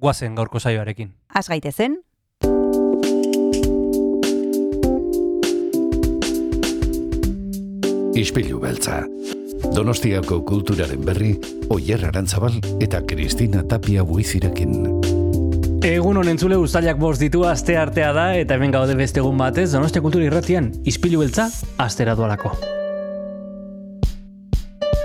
guazen gaurko saioarekin. Az gaitezen, Ispilu beltza. Donostiako kulturaren berri, Oyer Arantzabal eta Kristina Tapia buizirekin. Egun honen zule ustailak bost ditu aste artea da eta hemen gaude beste egun batez Donostia Kultura Irratian ispilu beltza astera dualako.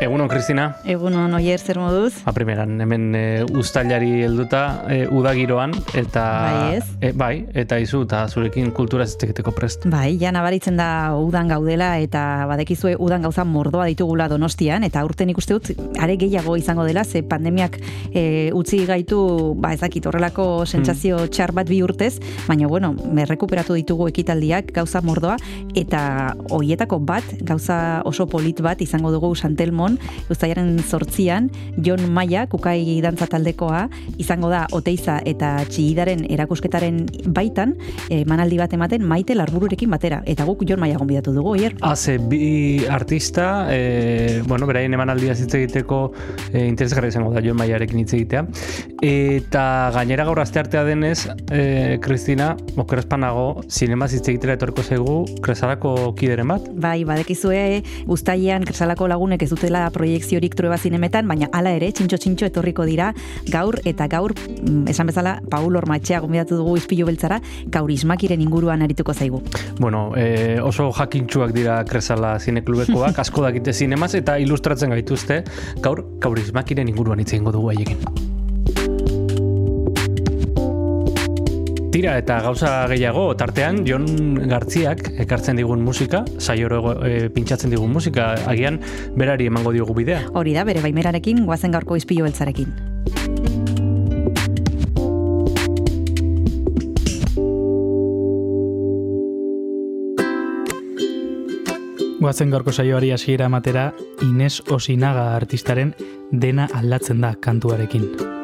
Egun hon, Kristina. egunon oier zer moduz? Ba, primeran, hemen e, ustailari helduta e, udagiroan, eta... Bai, ez? E, bai, eta izu, eta zurekin kultura ziteketeko prest. Bai, ja nabaritzen da udan gaudela eta badekizue udan gauza mordoa ditugula donostian eta aurten ikuste dut are gehiago izango dela ze pandemiak e, utzi gaitu ba ezakit horrelako sentsazio txar bat bi urtez, baina bueno, merrekuperatu ditugu ekitaldiak gauza mordoa eta hoietako bat gauza oso polit bat izango dugu Santelmon Uztailaren sortzian Jon Maia kukai dantza taldekoa izango da Oteiza eta Txillidaren erakusketaren baitan emanaldi bat ematen Maite Larbururekin batera eta guk Jon Maia gonbidatu dugu hier. Haze, bi artista, e, bueno, beraien emanaldia hitz egiteko e, interesgarri izango da Joen Maiarekin hitz egitea. Eta gainera gaur aste artea denez, e, Kristina, okerazpanago, zinema hitz egitera etorko zaigu, kresalako kideren bat? Bai, badekizue Uztailean Kresalako lagunek ez dutela proiekziorik trueba zinemetan, baina hala ere, txintxo txintxo etorriko dira gaur eta gaur, mm, esan bezala, Paul Ormatxea gombidatu dugu izpilu beltzara, kaurismakiren inguruan arituko zaigu. Bueno, e, oso jakintxuak dira kresala zineklubekoak, asko dakite zinemaz, eta ilustratzen gaituzte, gaur kaurismakiren inguruan hitz egingo dugu haiekin. Tira eta gauza gehiago, tartean Jon Gartziak ekartzen digun musika, saioro e, pintxatzen digun musika, agian berari emango diogu bidea. Hori da, bere baimerarekin, guazen gaurko izpilu beltzarekin. Goazen gaurko saioari hasiera ematera Ines Osinaga artistaren dena aldatzen da kantuarekin.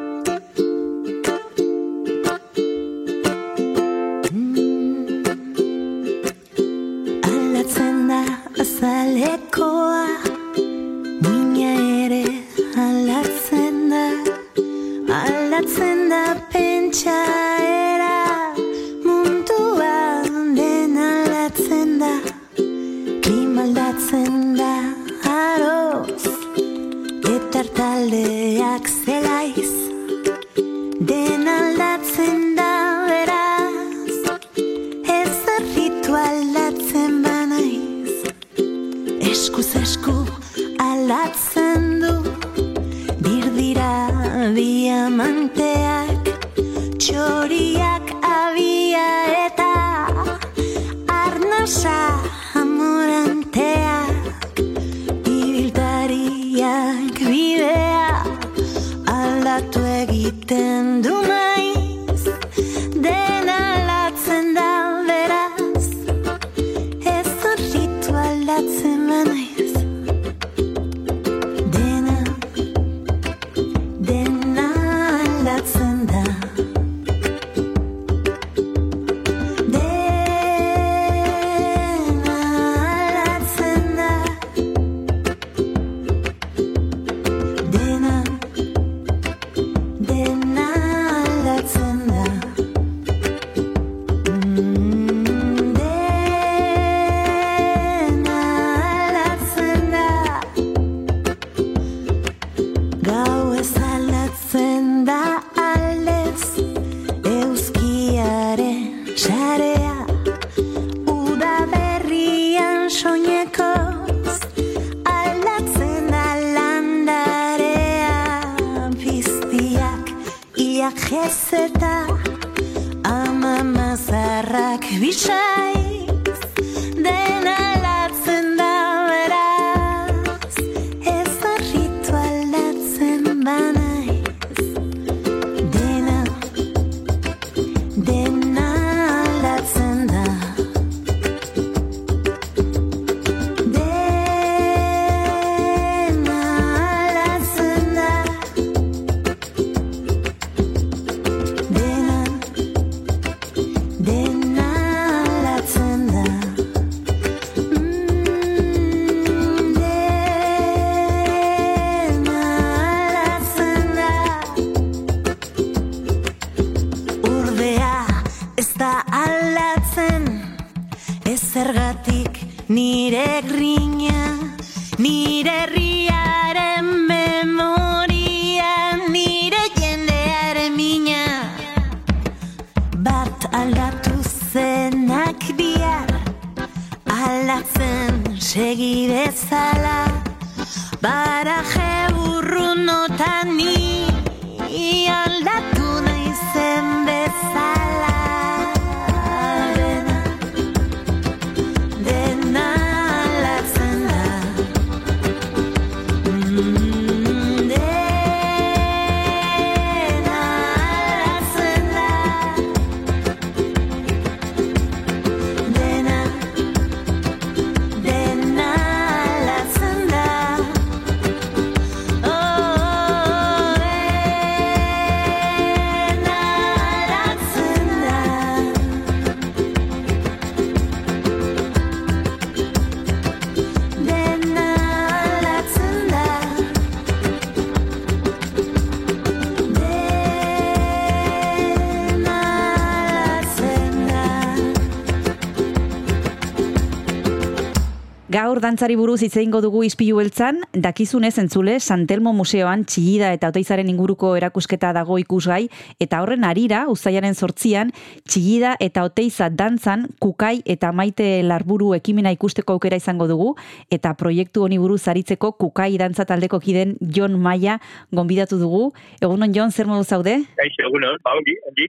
Dantzari buruz hitz egingo dugu ispilu beltzan, dakizunez entzule Santelmo Museoan txillida eta oteizaren inguruko erakusketa dago ikusgai, eta horren arira, uztailaren sortzian, txillida eta oteiza dantzan, kukai eta maite larburu ekimena ikusteko aukera izango dugu, eta proiektu honi buruz aritzeko kukai dantza taldeko kiden Jon Maia gonbidatu dugu. Egunon Jon, zer modu zaude? Kaixo, egunon, ba, ongi, ongi,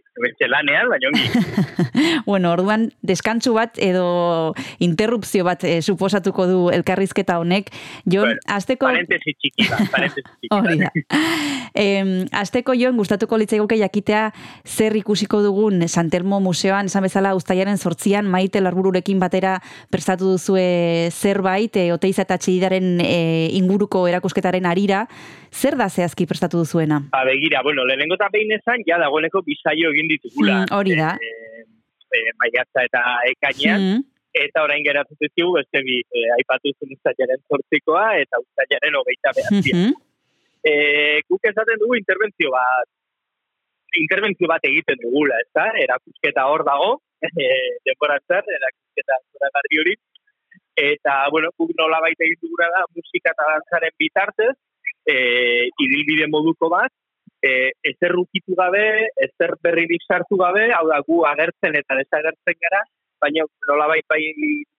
lanean, baina ongi. bueno, orduan deskantsu bat edo interrupzio bat eh, suposatuko du elkarrizketa honek. Jon, Bueno, asteko... Parentesi txiki bat, parentesi txiki Hori da. bat. Em, asteko joan gustatuko litzaiguke jakitea zer ikusiko dugun Santelmo Museoan, esan bezala uztailaren sortzian maite larbururekin batera prestatu duzue zerbait, e, oteiza eta txidaren e, inguruko erakusketaren arira, zer da zehazki prestatu duzuena? Ba, begira, bueno, lehenengo eta behin esan, ja dagoeneko bisaio egin ditugula. Mm, hori da. E, e, maiatza eta ekainean, Mm, eta orain geratu ditugu beste bi, e, aipatu zuen uztailaren sortzikoa eta uztailaren hogeita behatzia. mhm, E, guk esaten dugu interbentzio bat, interbentzio bat egiten dugula, ez da? Erakusketa hor dago, e, denbora zer, erakusketa zoragarri hori. Eta, bueno, guk nola baita egin dugula da, musika eta dantzaren bitartez, e, ibilbide moduko bat, e, ezer rukitu gabe, ezer berririk sartu gabe, hau da, gu agertzen eta desagertzen gara, baina nolabait bai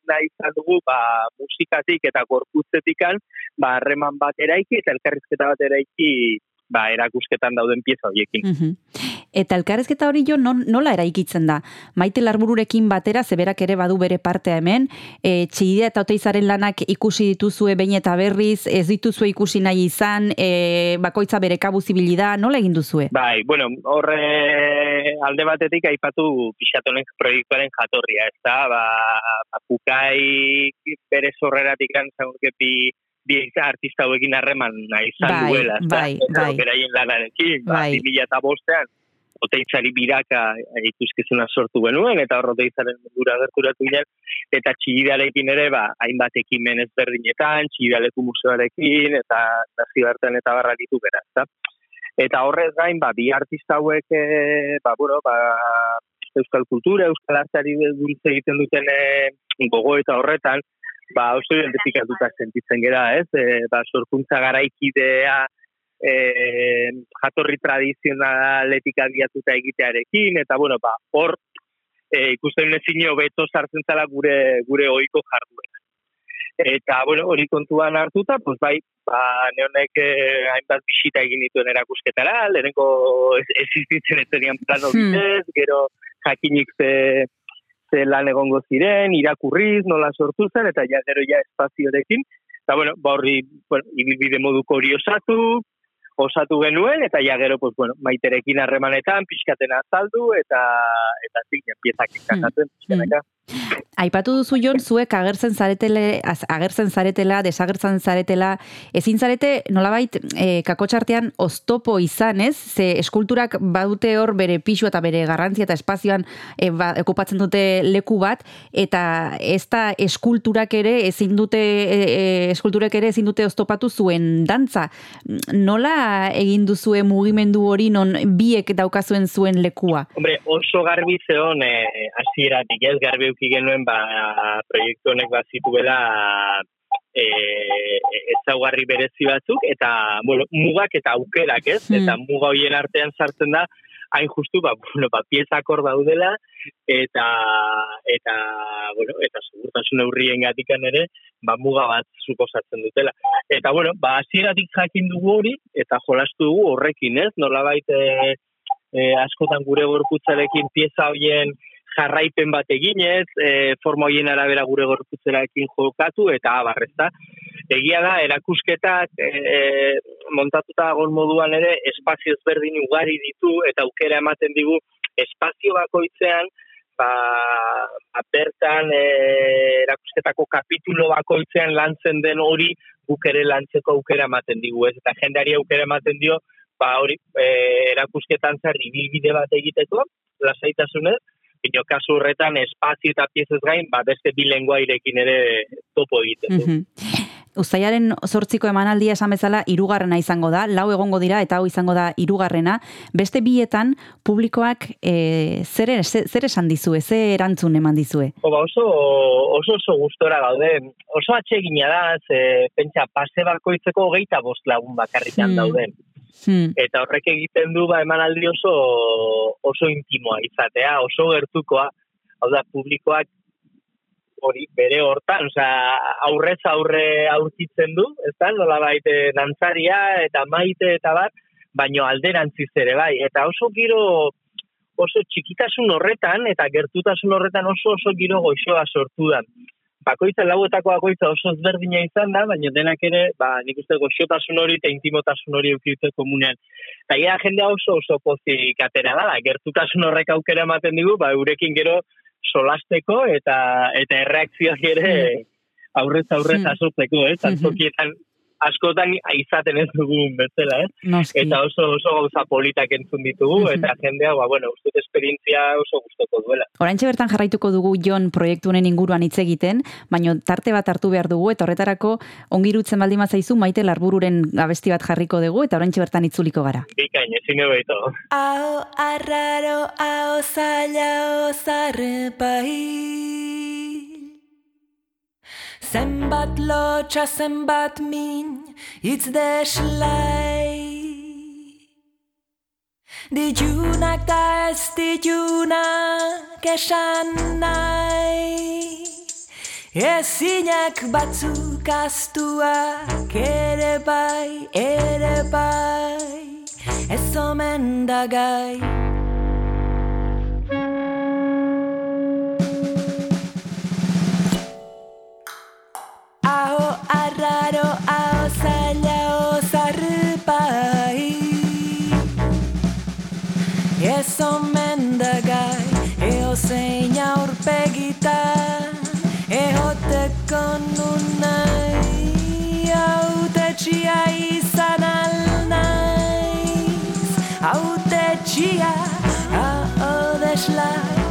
nahi izan dugu, ba, musikatik eta gorputzetikan, ba, harreman bat eraiki eta elkarrizketa bat eraiki, ba, erakusketan dauden pieza horiekin. mhm. Eta elkarrezketa hori jo non, nola eraikitzen da? Maite larbururekin batera, zeberak ere badu bere partea hemen, e, txidea eta oteizaren lanak ikusi dituzue behin eta berriz, ez dituzue ikusi nahi izan, e, bakoitza bere kabuzibilida, nola egin duzue? Bai, bueno, horre alde batetik aipatu pixatonek proiektuaren jatorria, ez da, ba, ba kukai bere sorreratik antzagurke bi artista hauekin harreman izan Bai, duela, da, bai, Eta bai. beraien lanarekin, ba, Bai. 2000 eta bostean, oteitzari biraka ikuskizuna sortu genuen, eta hor oteitzaren mundura gerturatu ginen, eta txigidarekin ere, ba, hainbat ekimen ezberdinetan, txigidaleku museoarekin, eta nazioartean eta barralitu gara, ezta? Eta horrez gain, ba, bi artista hauek, e, ba, bueno, ba, euskal kultura, euskal arteari buruz egiten duten e, gogo eta horretan, ba, oso identifikatuta sentitzen gera, ez? E, ba, sorkuntza garaikidea, e, jatorri tradizionaletik abiatuta egitearekin, eta, bueno, ba, hor, e, ikusten ezin beto sartzen zala gure, gure oiko jarduera. Eta, bueno, hori kontuan hartuta, pues bai, ba, neonek eh, hainbat bisita egin dituen erakusketara, lehenengo ez, ez zenian plano Hmm. bitez, gero jakinik ze, ze lan egongo ziren, irakurriz, nola sortu zen, eta ja, gero ja espaziorekin, eta, bueno, ba, horri, bueno, ibilbide moduko hori osatu, osatu genuen, eta ja gero, pues, bueno, maiterekin harremanetan, pixkaten azaldu, eta, eta zin, piezak ikatatzen, pixkanaka. Aipatu duzu jon, zuek agertzen zaretele, az- agertzen zaretela, desagertzen zaretela, ezin zarete nolabait e, kakotxartean oztopo izan, ez? Ze eskulturak badute hor bere pixu eta bere garrantzia eta espazioan e, ba, okupatzen dute leku bat, eta ez da eskulturak ere ezin dute, e, e, eskulturek ere ezin dute oztopatu zuen dantza. Nola egin duzue mugimendu hori non biek daukazuen zuen lekua? Hombre, oso garbi zeon hasieratik ez garbi euki genuen ba, proiektu honek bat zituela e, ezaugarri berezi batzuk, eta bueno, mugak eta aukerak, ez? Hmm. Eta muga hoien artean sartzen da, hain justu, ba, bueno, ba, piezak hor daudela, eta, eta, bueno, eta segurtasun neurrien gatikan ere, ba, muga bat suposatzen dutela. Eta, bueno, ba, hasieratik jakin dugu hori, eta jolastu dugu horrekin, ez? Nolabait, e, e, askotan gure gorputzarekin pieza hoien jarraipen bat eginez, e, forma hoien arabera gure gorputzerarekin jokatu, eta abarrezta. Egia da, erakusketak e, e, montatuta dagoen moduan ere, espazio ezberdin ugari ditu, eta aukera ematen digu, espazio bakoitzean, ba, ba bertan e, erakusketako kapitulo bakoitzean lantzen den hori guk ere lantzeko aukera ematen digu, ez? Eta jendeari aukera ematen dio, ba hori, e, erakusketan zer ibilbide bat egiteko, lasaitasunez, Bino kasu horretan espazio eta piezez gain, ba beste bi lengua irekin ere topo egiten du. Mhm. Uztailaren zortziko emanaldia esan bezala hirugarrena izango da, lau egongo dira eta hau izango da hirugarrena. Beste bietan publikoak e, zer, zer, zer esan dizue, ze erantzun eman dizue? Jo, ba oso, oso oso gustora gaude. Oso atsegina da, ze, pentsa, pase bakoitzeko hogeita bost lagun bakarrikan Hmm. dauden. Hmm. Eta horrek egiten du ba emanaldi oso oso intimoa izatea, oso gertukoa. Hau da, publikoak hori bere hortan, osea, aurrez aurre aurkitzen du, ez da, nola baite dantzaria eta maite eta bat, baino alderantziz ere bai. Eta oso giro oso txikitasun horretan eta gertutasun horretan oso oso giro goixoa sortu da. Bakoitza lauetako bakoitza oso ezberdina izan da, baina denak ere, ba, nik uste goxotasun hori eta intimotasun hori eukitze komunean. Eta ia jendea oso oso pozik atera da, gertutasun horrek aukera ematen digu, ba, eurekin gero solasteko eta eta erreakzioak ere aurrez aurrez Hmm. asotzeko, ez? Antzokietan askotan izaten ez dugun bezala, ez? Noski. Eta oso oso gauza politak entzun ditugu, Mhm. eta jendea, ba, bueno, uste esperientzia oso gustoko duela. Oraintxe bertan jarraituko dugu Jon proiektu honen inguruan hitz egiten, baino tarte bat hartu behar dugu eta horretarako ongirutzen baldin bazaizu Maite Larbururen abesti bat jarriko dugu eta oraintxe bertan itzuliko gara. Bikain, ezin ebeito. Ao arraro, ao zaila, ao zarrepai Zenbat lotxa, zenbat min, itz deslai Ditunak da ez ditunak esan nahi Ezinak batzuk astuak ere bai, ere bai Ez omen da gai arraro, aho zaila, aho zarpai Ez omen da gai, eo zein aurpegitan Ehoteko nun nahi, autetxia izan alnaiz Autetxia, ao deslai,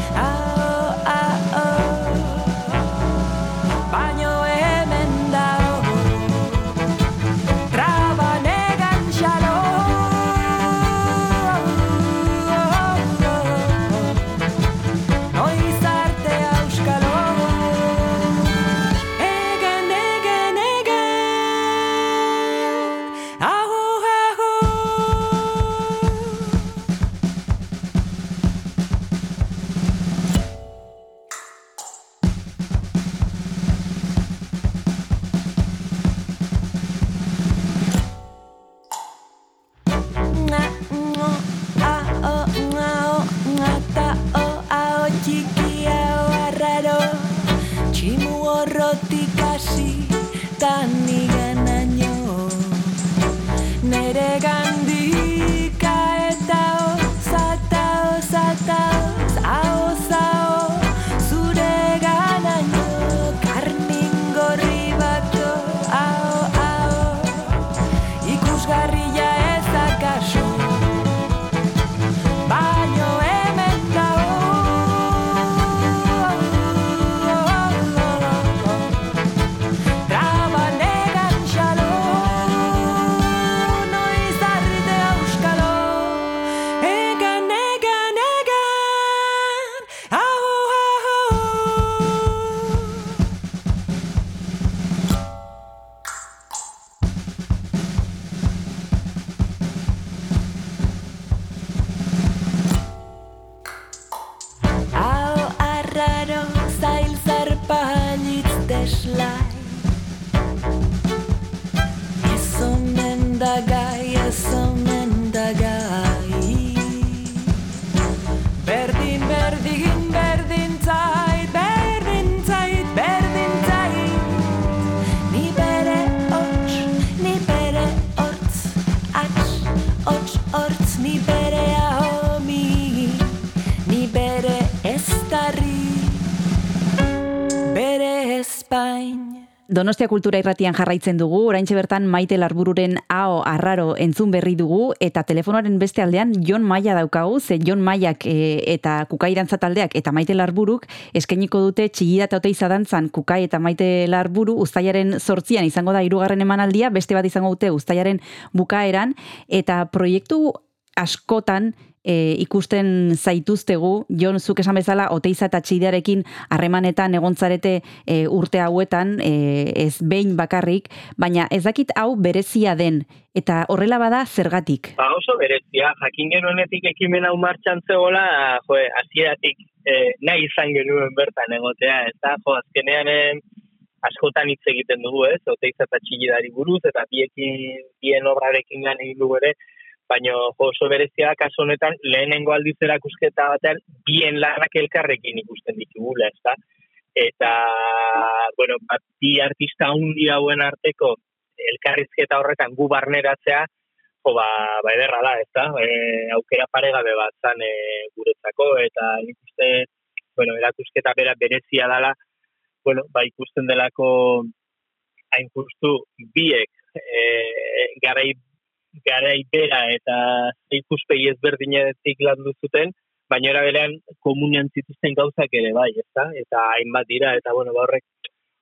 Donostia Kultura Irratian jarraitzen dugu, oraintxe bertan Maite Larbururen AO arraro entzun berri dugu eta telefonoaren beste aldean Jon Maia daukagu, ze Jon Maiak e, eta Kukairantza taldeak eta Maite Larburuk eskainiko dute txigida eta oteiza dantzan. Kukai eta Maite Larburu uztailaren sortzian izango da hirugarren emanaldia, beste bat izango dute uztailaren bukaeran eta proiektu askotan e, ikusten zaituztegu, Jon, zuk esan bezala, oteiza eta txidearekin harremanetan egontzarete e, urte hauetan, e, ez behin bakarrik, baina ez dakit hau berezia den, eta horrela bada zergatik. Ba oso berezia, jakin genuenetik ekimen hau martxan zegoela, jo, hasieratik eh, nahi izan genuen bertan egotea, ez da, jo, azkenean askotan hitz egiten dugu, ez, oteiza eta txigidari buruz, eta biekin, bien obrarekin lan egin dugu ere, baina oso berezia kasu honetan lehenengo aldiz erakusketa batean bien lanak elkarrekin ikusten ditugula, ez da? Eta, bueno, bat, bi artista hundi hauen arteko elkarrizketa horretan gu barneratzea, jo, ba, ba ederra da, ez da? E, aukera paregabe bat zan e, guretzako, eta nik uste, bueno, erakusketa bera berezia dela, bueno, ba ikusten delako hain justu biek e, garai garai bera eta ikuspegi ezberdinetik landu zuten, baina era berean komunian zituzten gauzak ere bai, ezta? Eta hainbat dira eta bueno, ba horrek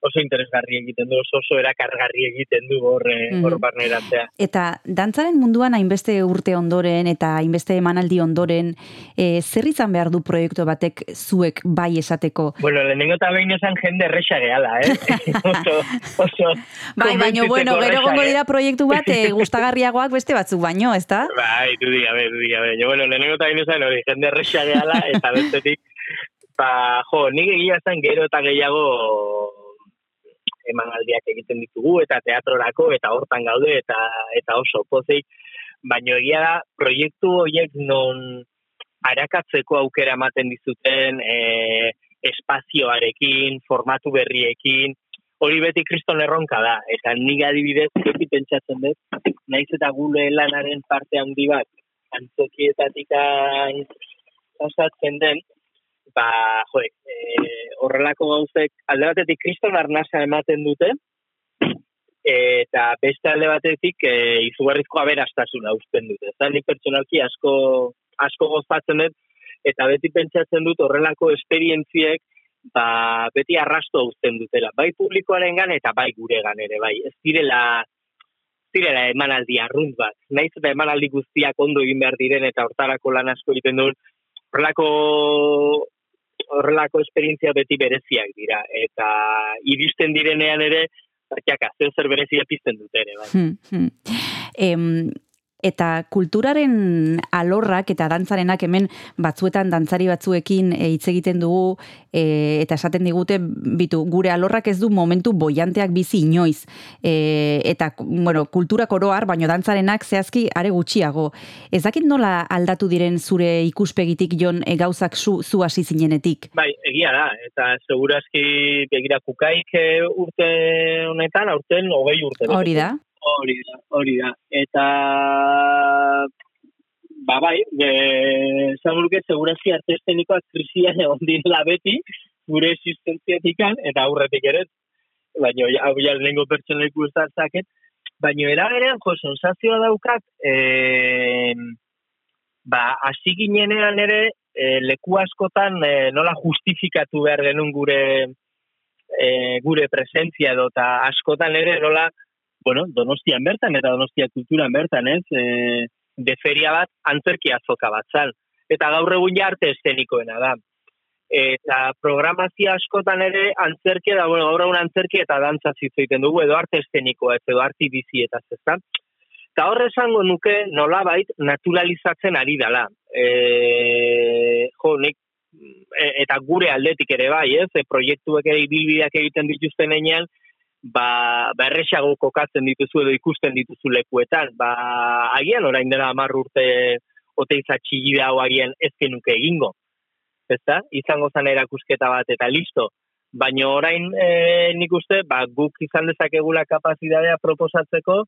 oso interesgarri egiten du, oso, oso erakargarri egiten du hor mm. hor barneratzea. Eta dantzaren munduan hainbeste urte ondoren eta hainbeste emanaldi ondoren, e, zer izan behar du proiektu batek zuek bai esateko? Bueno, lehenengo eta behin esan jende erresa gehala, eh? oso, oso bai, baina, bueno, gero gongo dira proiektu bat e, gustagarriagoak beste batzuk baino, ezta? Bai, du diga, du diga, bueno, lehenengo eta behin esan hori, jende erresa gehala, eta bestetik, ba, jo, nik egia zen gero eta gehiago emanaldiak egiten ditugu eta teatrorako eta hortan gaude eta eta oso pozik baino egia da proiektu horiek non arakatzeko aukera ematen dizuten e, espazioarekin, formatu berriekin, hori beti kriston erronka da. Eta nik adibidez, beti pentsatzen dut, naiz eta gule lanaren parte handi bat, antzokietatik osatzen den, ba, jo, e, horrelako gauzek alde batetik kriston arnasa ematen dute, eta beste alde batetik e, izugarrizko aberastasuna usten dute. Eta nik pertsonalki asko, asko gozatzen dut, eta beti pentsatzen dut horrelako esperientziek ba, beti arrasto uzten dutela. Bai publikoaren gan eta bai gure gan ere, bai. Ez direla, direla emanaldi arrunt bat. Naiz eta emanaldi guztiak ondo egin behar diren eta hortarako lan asko egiten duen, horrelako horrelako esperientzia beti bereziak dira eta iristen direnean ere Zakiak, zer berezia pizten dute ere, bai. Hmm, hmm. Eta kulturaren alorrak eta dantzarenak hemen batzuetan dantzari batzuekin eh, hitz egiten dugu e, eta esaten digute bitu gure alorrak ez du momentu boianteak bizi inoiz. E, eta bueno, kultura koroar baino dantzarenak zehazki are gutxiago. Ez dakit nola aldatu diren zure ikuspegitik jon e, gauzak zu, zu hasi zinenetik? Bai, egia da eta segurazki begira kukaik urte honetan aurten hogei urte. Hori da Hori da, hori da. Eta ba bai, esan luke segurazki arte estenikoak krisian egon direla beti, gure existentziatikan, eta aurretik ere, baina hau ja lehenko pertsona ikustartzaket, baina eragerean, jo, sensazioa daukat, e, ba, hasi ginenean ere, e, leku askotan e, nola justifikatu behar genuen gure e, gure presentzia edo, eta askotan ere nola, bueno, donostian bertan, eta donostia kulturan bertan, ez, e, de feria bat, antzerki azoka bat zal. Eta gaur egun ja arte estenikoena da. Eta programazia askotan ere antzerki da, bueno, gaur egun antzerki eta dantza zitzaiten dugu, edo arte estenikoa, ez, edo arti bizi eta zezan. Eta horre esango nuke nolabait naturalizatzen ari dela. E, jo, nik, e, eta gure aldetik ere bai, ez, e, proiektuek ere ibilbideak egiten dituzten enean, ba, ba erresago kokatzen dituzu edo ikusten dituzu lekuetan, ba, agian orain dela amarr urte oteiza txigide hau agian ez genuke egingo. ezta? Izango zan erakusketa bat eta listo. Baina orain e, nik uste, ba, guk izan dezakegula kapazitatea proposatzeko,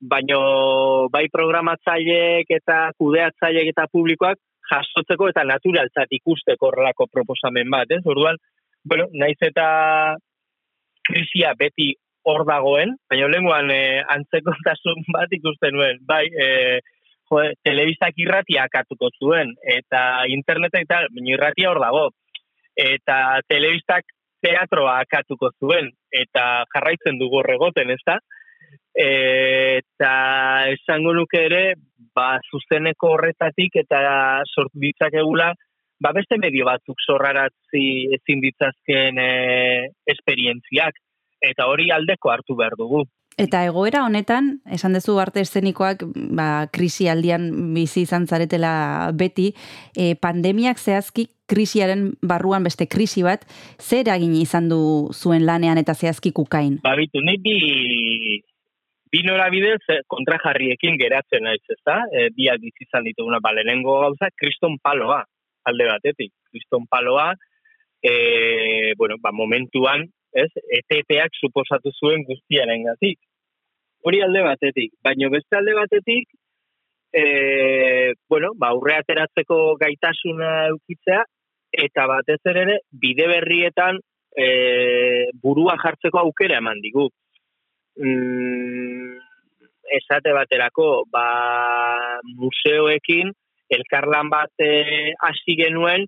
baino bai programatzaileek eta kudeatzaileek eta publikoak jasotzeko eta naturaltzat ikusteko horrelako proposamen bat, ez? Orduan, bueno, naiz eta krisia beti hor dagoen, baina lenguan e, antzekontasun bat ikusten nuen, bai, e, jo, telebistak irratia akatuko zuen, eta internetak eta baina irratia hor dago, eta telebistak teatroa akatuko zuen, eta jarraitzen dugu horregoten, ez da? eta esango nuke ere, ba, zuzeneko horretatik eta sortu ditzakegula, ba, beste medio batzuk zorraratzi ezin ditzazken e, esperientziak, eta hori aldeko hartu behar dugu. Eta egoera honetan, esan dezu arte eszenikoak, ba, krisi aldian bizi izan zaretela beti, e, pandemiak zehazki krisiaren barruan beste krisi bat, zer egin izan du zuen lanean eta zehazki kukain? Ba, bitu, ni bi, bi norabidez eh, kontrajarriekin geratzen naiz, ez da? E, biak izan dituguna, ba, lehenengo gauza, kriston paloa, alde batetik. Kriston paloa, e, bueno, ba, momentuan, ez, ETT-ak suposatu zuen guztiaren gatik hori alde batetik. Baina beste alde batetik, e, bueno, ba, aurre ateratzeko gaitasuna eukitzea, eta batez ere, bide berrietan e, burua jartzeko aukera eman digu. Mm, esate baterako, ba, museoekin, elkarlan bat e, hasi genuen,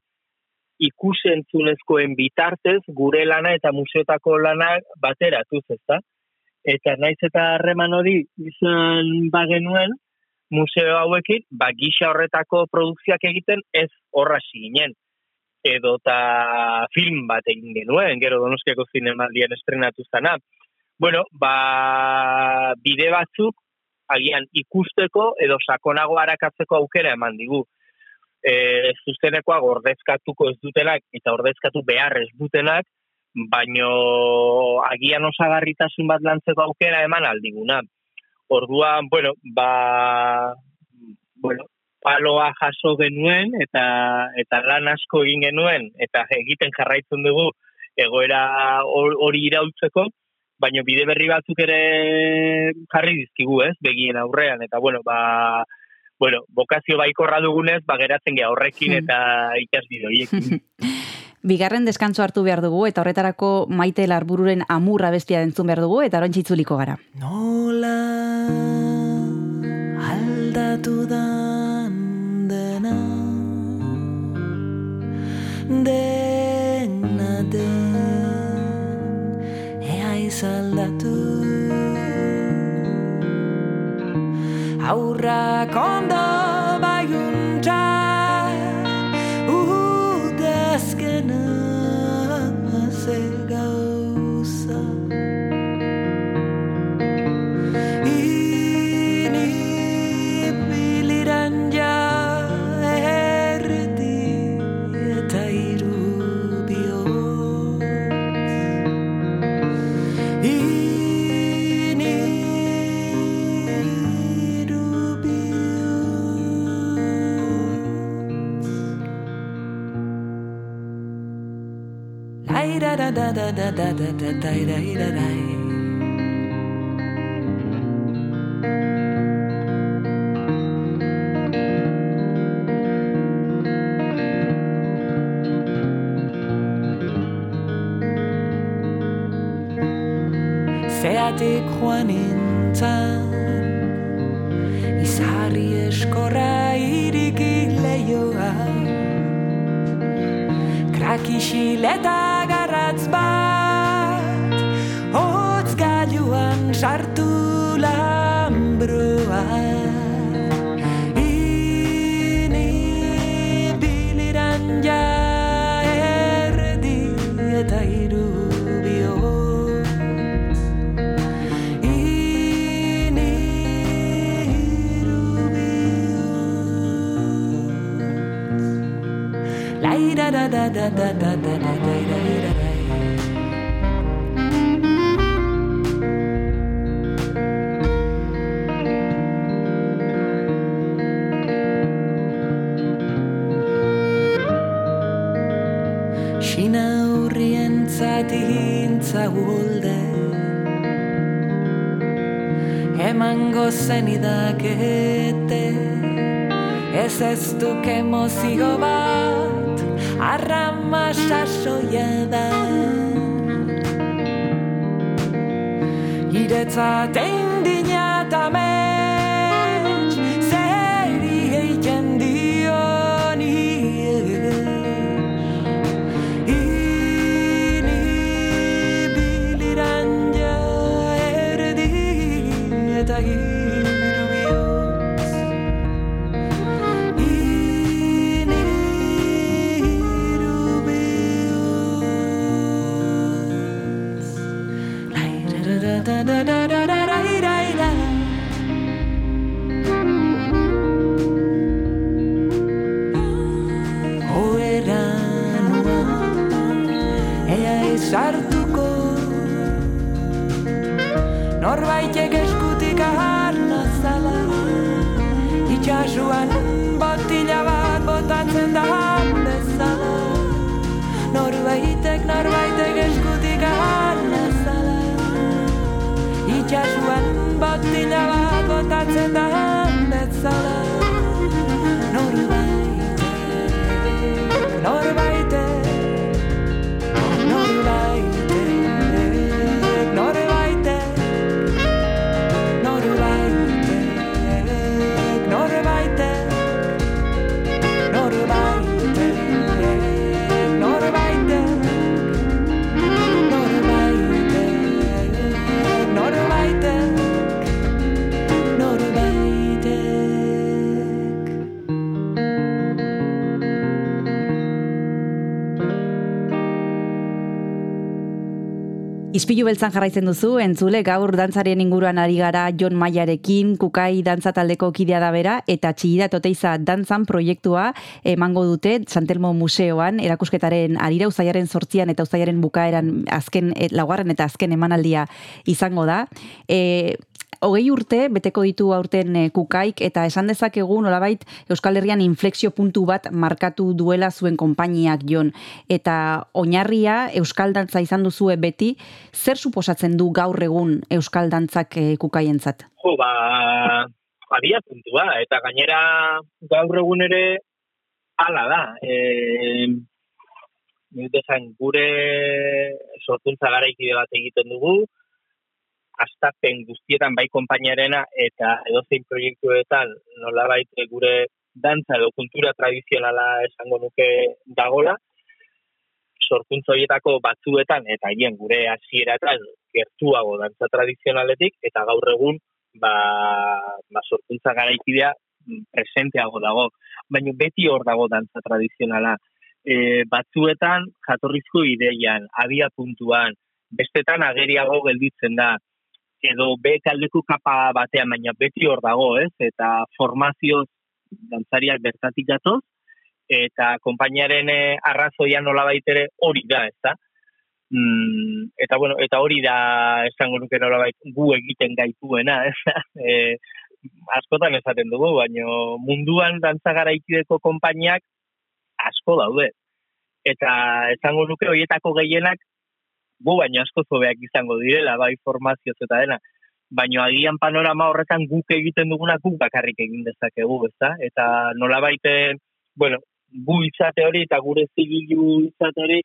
ikusentzunezkoen bitartez, gure lana eta museotako lana bateratuz, ezta? eta naiz eta harreman hori izan bagenuen museo hauekin, ba gisa horretako produkzioak egiten ez horra ginen edo ta film bat egin genuen, gero donostiako zinemaldian estrenatu zana. Bueno, ba, bide batzuk, agian ikusteko edo sakonago harakatzeko aukera eman digu. E, zuztenekoa ordezkatuko ez dutenak eta ordezkatu behar ez dutenak, baino agian osagarritasun bat lantzeko aukera eman aldiguna. Orduan, bueno, ba, bueno, paloa jaso genuen eta eta lan asko egin genuen eta egiten jarraitzen dugu egoera hori iraultzeko, baino bide berri batzuk ere jarri dizkigu, ez, begien aurrean eta bueno, ba bueno, bokazio baikorra dugunez, ba geratzen ge horrekin eta ikasbide horiekin. Bigarren deskantzo hartu behar dugu eta horretarako maite larbururen amurra bestia dentzun behar dugu eta orain txitzuliko gara. Nola aldatu dan dena dena aurrak ondo da da da da da da da da da da Zeatik joan. Nintzen Izarri eskorra iriki lehioa Krakixileta garratz bat Hotz gailuan sartu lambroa Ini biliran ja erdi eta iru da da da da da da da da gulde Emango zen idakete Ez ez duk emozio bat Arrama sasoia da. Iretzat Ispilu beltzan jarraitzen duzu, entzule gaur dantzarien inguruan ari gara Jon Maiarekin, kukai dantza taldeko kidea da bera, eta txigida toteiza dantzan proiektua emango dute Santelmo Museoan, erakusketaren arira uzaiaren sortzian eta uzaiaren bukaeran azken, eh, laugarren eta azken emanaldia izango da. E, hogei urte beteko ditu aurten eh, kukaik eta esan dezakegu nolabait Euskal Herrian inflexio puntu bat markatu duela zuen konpainiak jon. Eta oinarria Euskal Dantza izan duzue beti, zer suposatzen du gaur egun Euskal Dantzak eh, kukaientzat? Jo, ba, abia puntua, eta gainera gaur egun ere hala da. E, desan gure sortuntza garaikide bat egiten dugu, astapen guztietan bai konpainiarena eta edozein proiektuetan nolabait gure dantza edo kultura tradizionala esango nuke dagola, sorkuntza horietako batzuetan eta hien gure hasieratan gertuago dantza tradizionaletik eta gaur egun ba, ba sorkuntza garaikidea presenteago dago. Baina beti hor dago dantza tradizionala. E, batzuetan jatorrizko ideian, abia puntuan, bestetan ageriago gelditzen da edo be taldeko kapa batean, baina beti hor dago, ez? Eta formazio dantzariak bertatik datoz, eta konpainiaren eh, arrazoia nola baitere hori da, ez da? Mm, eta bueno, eta hori da esango nuke nolabait gu egiten gaituena, ez da? E, askotan esaten dugu, baino munduan dantza garaikideko konpainiak asko daude. Eta esango nuke horietako gehienak gu baino asko zobeak izango direla, bai formazioz eta dena. Baino agian panorama horretan guk egiten duguna guk bakarrik egin dezakegu, ezta? Eta nolabait bueno, gu izate hori eta gure zigilu izate hori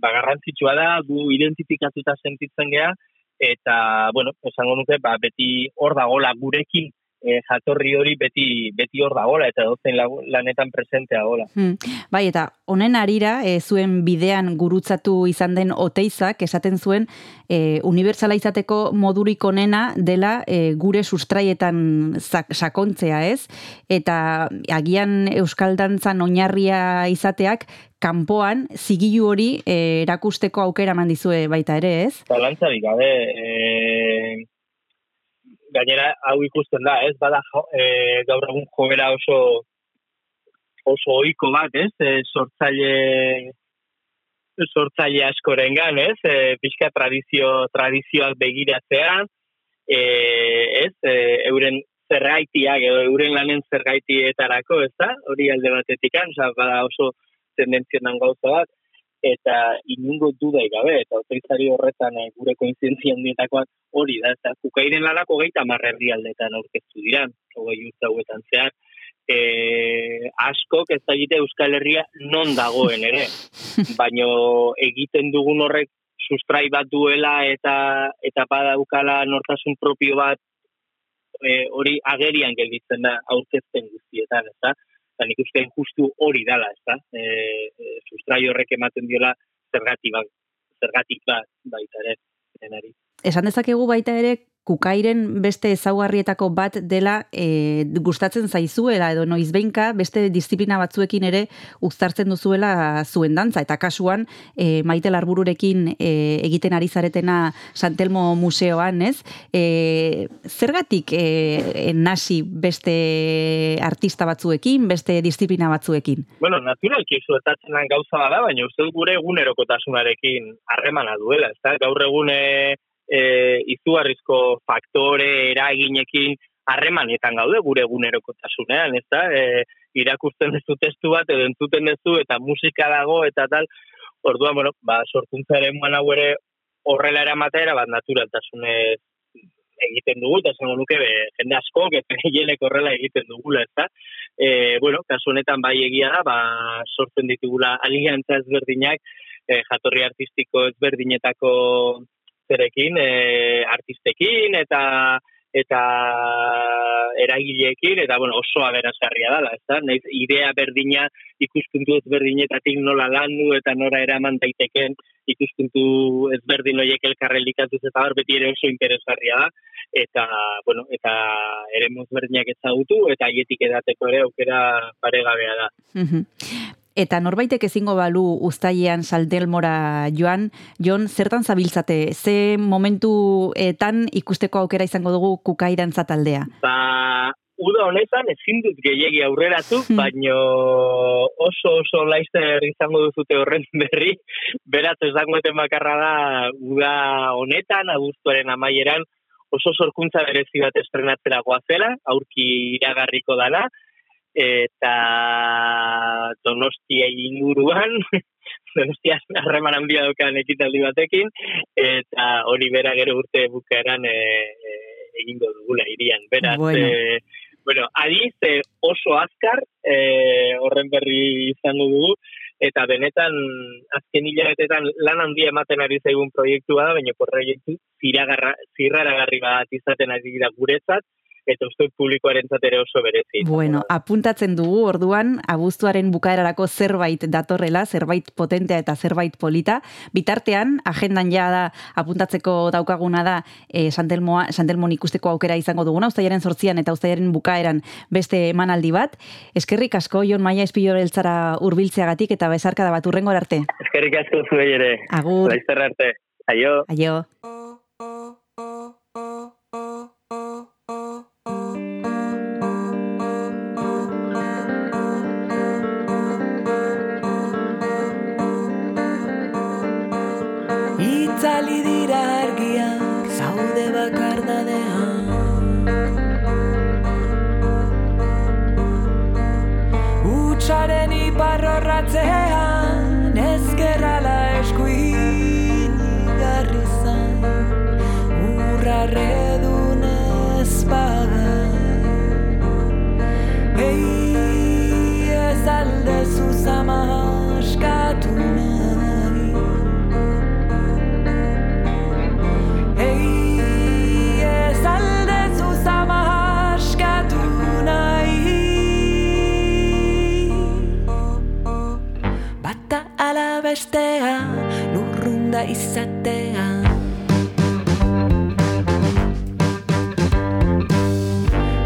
ba garrantzitsua da, gu identifikatuta sentitzen gea eta bueno, esango nuke ba beti hor dagola gurekin e, jatorri hori beti beti hor dagola eta dozen lanetan presentea gola. Hmm. Bai, eta honen arira, e, zuen bidean gurutzatu izan den oteizak, esaten zuen, e, unibertsala izateko modurik onena dela e, gure sustraietan sak- sakontzea, ez? Eta agian Euskal Dantzan oinarria izateak, kanpoan zigilu hori e, erakusteko aukera eman dizue baita ere, ez? Zalantzarik gabe, e, gainera hau ikusten da, ez? Bada jo, e, gaur egun jogera oso oso ohiko bat, ez? E, sortzaile sortzaile askorengan, ez? E, pixka tradizio tradizioak begiratzea, e, ez? E, euren zergaitiak edo euren lanen zergaitietarako, ez da? Hori alde batetik, osea, bada oso tendentzionan gauza bat. Eta inungo dudai gabe, eta oteizari horretan eh, gure koinzientzia handietakoak hori da, eta kukairen lanako geita marrerri aldetan aurkeztu dira, hogei urte hauetan zehar, e, askok ez da Euskal Herria non dagoen ere, baino egiten dugun horrek sustrai bat duela eta eta badaukala nortasun propio bat e, hori agerian gelditzen da aurkezten guztietan, ez? Eta nik uste justu hori dala, ez da? E, e, sustrai horrek ematen diola zergatik bat, zergatik bat baita ere, denari. Esan dezakegu baita ere, kukairen beste ezaugarrietako bat dela e, gustatzen zaizuela edo noizbeinka beste disiplina batzuekin ere uztartzen duzuela zuen dantza eta kasuan e, Maite Larbururekin e, egiten ari zaretena Santelmo museoan, ez? E, zergatik e, nasi beste artista batzuekin, beste disiplina batzuekin? Bueno, naturalki zuetatzen gauza bada, baina uste gure egunerokotasunarekin harremana duela, ez Gaur egune e, izugarrizko faktore eraginekin harremanetan gaude gure egunerokotasunean, ez da? E, irakurtzen duzu testu bat edo entzuten duzu eta musika dago eta tal. Orduan, bueno, ba, sorkuntzaren hau ere horrela eramatera, bat naturaltasunez egiten dugu, eta zengo nuke, be, jende asko, gehielek horrela egiten dugula, ez da? E, bueno, kasu honetan bai egia da, ba, sortzen ditugula aliantza ezberdinak, e, jatorri artistiko ezberdinetako zerekin, e, artistekin eta eta eragileekin eta bueno, oso aberasgarria dela, ezta? Naiz idea berdina ikuspuntu ezberdinetatik nola landu eta nora eraman daiteken ikuspuntu ezberdin horiek elkarrelikatuz eta hor beti ere oso interesgarria da eta bueno, eta ere ezberdinak ezagutu eta haietik edateko ere aukera paregabea da. Eta norbaitek ezingo balu ustailean saldelmora joan, Jon, zertan zabiltzate? Ze momentuetan ikusteko aukera izango dugu kukairantza taldea? Ba, uda honetan ezin dut gehiegi aurreratu, hmm. baino oso oso laizter izango duzute horren berri, beraz dago bakarra da uda honetan, abuztuaren amaieran, oso sorkuntza berezi bat estrenatzera goazela, aurki iragarriko dana, eta donostia inguruan, donostia harreman handia dukan ekitaldi batekin, eta hori bera gero urte bukaeran e, e, egingo dugula irian. Beraz, bueno. E, bueno, adiz e, oso azkar e, horren berri izango dugu, eta benetan azken hilabetetan lan handia ematen ari zaigun proiektua da, baina proiektu zirraragarri bat izaten ari dira guretzat, eta uste publikoaren ere oso berezi. Bueno, apuntatzen dugu orduan, abuztuaren bukaerarako zerbait datorrela, zerbait potentea eta zerbait polita. Bitartean, agendan ja da, apuntatzeko daukaguna da, e, Santelmoa, Santelmon ikusteko aukera izango duguna, ustaiaren sortzian eta ustaiaren bukaeran beste emanaldi bat. Eskerrik asko, Jon Maia Espillo eltzara urbiltzeagatik eta bezarka da bat urrengo arte. Eskerrik asko zuei ere. Agur. Laizter arte. Aio. Aio. itzali to heaven. Bestea lurrunda izatea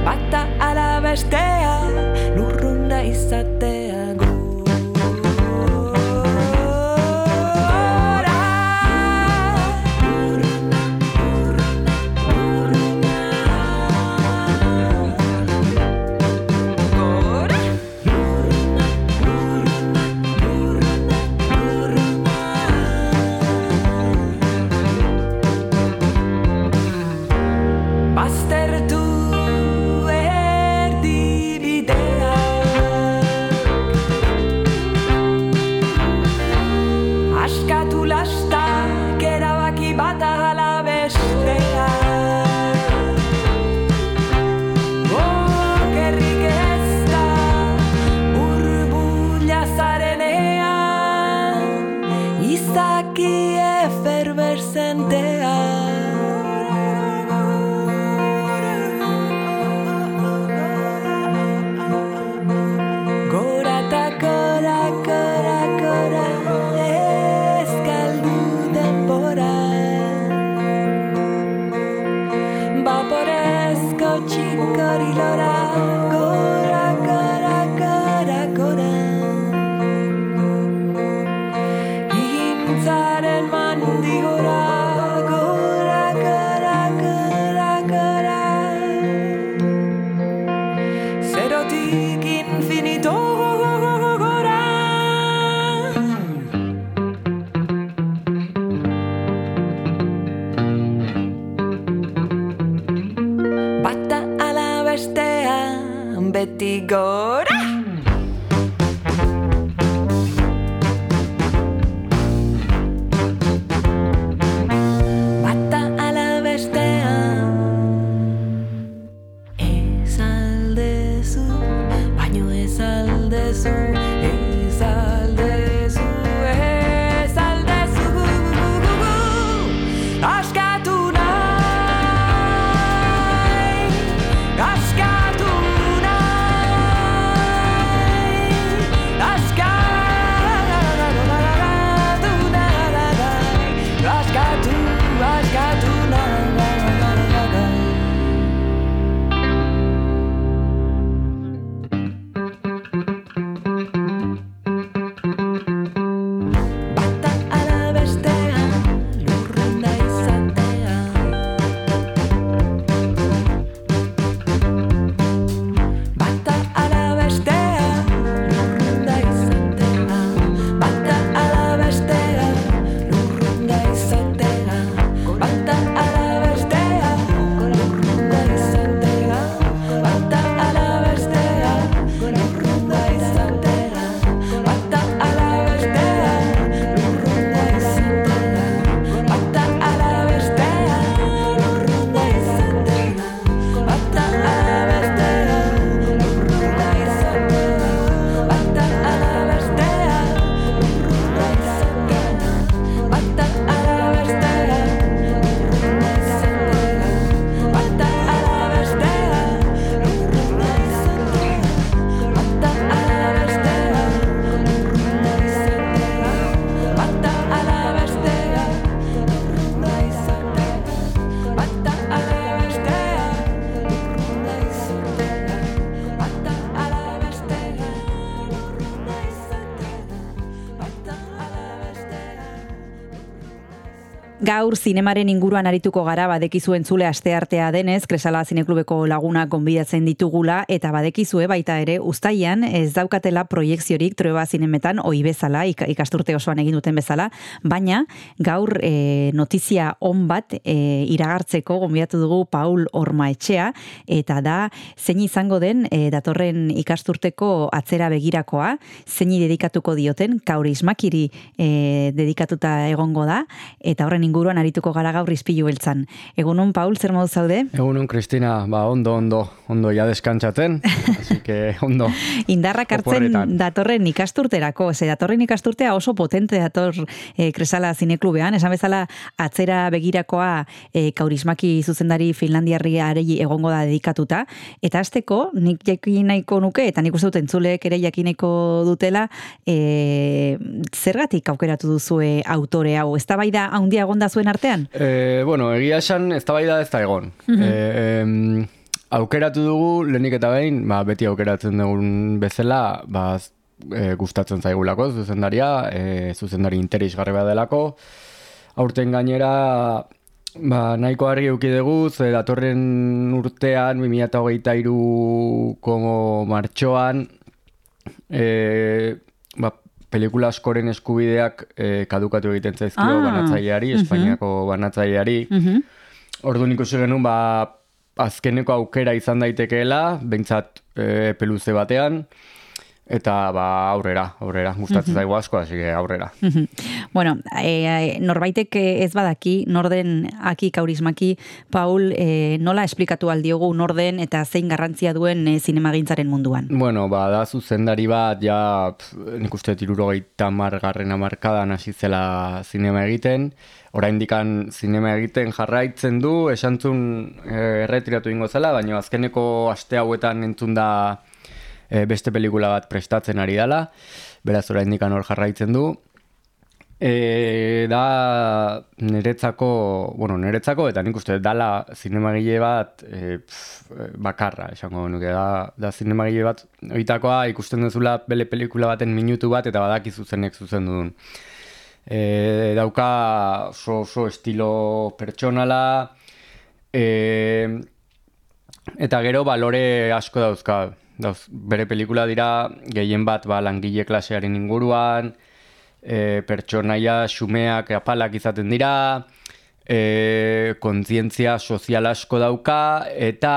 Bata ala bestea lurrunda go. Gaur zinemaren inguruan arituko gara badekizu entzule asteartea denez, Kresala Zineklubeko laguna gonbidatzen ditugula eta badekizue baita ere uztaian ez daukatela proiekziorik Trueba Zinemetan oi bezala ik- ikasturte osoan egin duten bezala, baina gaur e, notizia on bat e, iragartzeko gonbidatu dugu Paul Ormaetxea eta da zein izango den e, datorren ikasturteko atzera begirakoa, zeini dedikatuko dioten, kaurismakiri e, dedikatuta egongo da, eta horren inguruan arituko gara gaur izpilu beltzan. Egunon, Paul, zer modu zaude? Egunon, Kristina, ba, ondo, ondo, ondo ja deskantzaten, así que ondo. Indarrak hartzen Oporretan. datorren ikasturterako, ze datorren ikasturtea oso potente dator e, Kresala Zineklubean, esan bezala atzera begirakoa e, kaurismaki zuzendari Finlandiarriari egongo da dedikatuta, eta azteko nik jakin nahiko nuke, eta nik uste dut entzulek ere jakin nahiko dutela, e, zergatik aukeratu duzue autore hau, ez da bai da haundia egonda zuen artean? E, bueno, egia esan, ez da ez da egon. e, em, aukeratu dugu, lehenik eta behin, ba, beti aukeratzen dugun bezala, ba, e, gustatzen zaigulako zuzendaria, e, zuzendari interesgarri bat delako. Aurten gainera, ba, nahiko argi euki dugu, ze datorren urtean, 2023ko martxoan, e, ba, pelikula askoren eskubideak e, kadukatu egiten zaizkio Ah, banatzaileari, mhm. Espainiako banatzaileari. Mhm. Orduan ikusi genuen, ba, azkeneko aukera izan daitekeela, behintzat e, peluze batean, eta ba aurrera, aurrera, gustatzen zaigu asko, hasi aurrera. bueno, e, norbaitek ez badaki, norden aki kaurismaki, Paul, e, nola esplikatu aldiogu norden eta zein garrantzia duen e, zinemagintzaren munduan? Bueno, ba, da zuzendari bat, ja, pf, nik uste tirurogeita margarren amarkadan hasi zela zinema egiten, orain dikan zinema egiten jarraitzen du, esantzun erretiratu ingo zela, baina azkeneko aste hauetan entzun da e, beste pelikula bat prestatzen ari dela, beraz orain dikan hor jarraitzen du. E, da niretzako, bueno, niretzako eta nik uste dala zinemagile bat e, pf, bakarra, esango nuke, da, da zinemagile bat oitakoa ikusten duzula bele pelikula baten minutu bat eta badakizu zenek zuzen duen. E, dauka oso, oso estilo pertsonala, e, eta gero balore asko dauzka. Dauz, bere pelikula dira gehien bat ba, langile klasearen inguruan, e, pertsonaia xumeak apalak izaten dira, e, kontzientzia sozial asko dauka, eta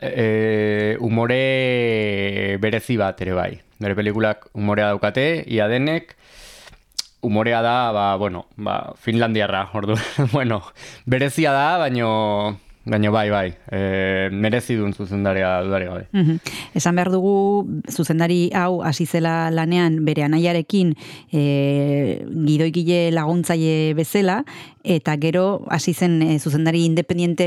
e, umore berezi bat ere bai. Bere pelikulak umorea daukate, ia denek, umorea da, ba, bueno, ba, Finlandiarra, ordu, bueno, berezia da, baino, baino bai, bai, e, merezi duen zuzendaria dudari gabe. Mhm. Esan behar dugu, zuzendari hau hasi zela lanean bere anaiarekin e, gidoikile laguntzaile bezala, eta gero hasi zen e, zuzendari independiente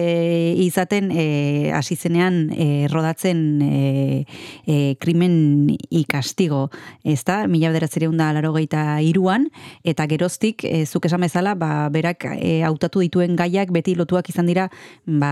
izaten e, hasi zenean e, rodatzen e, e, krimen ikastigo, ez da? Mila bederatzereun da laro iruan, eta geroztik, e, zuk esan bezala, ba, berak e, hautatu dituen gaiak beti lotuak izan dira ba,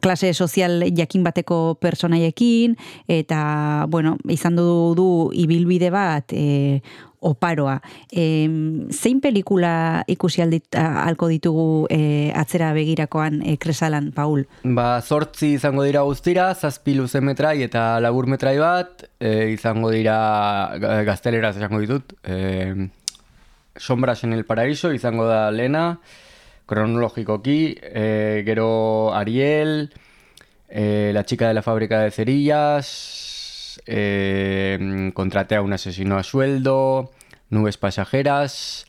klase sozial jakin bateko personaiekin, eta, bueno, izan du du ibilbide bat e, oparoa. E, zein pelikula ikusi aldit, alko ditugu e, atzera begirakoan e, kresalan, Paul? Ba, zortzi izango dira guztira, zazpi luze metrai eta labur metrai bat, e, izango dira ga- gazteleraz izango ditut, e, Sombras en el Paraíso izango da lena, kronologikoki, e, gero Ariel, e, La chica de la fábrica de cerillas, e, Contraté a un asesino a sueldo, Nubes pasajeras,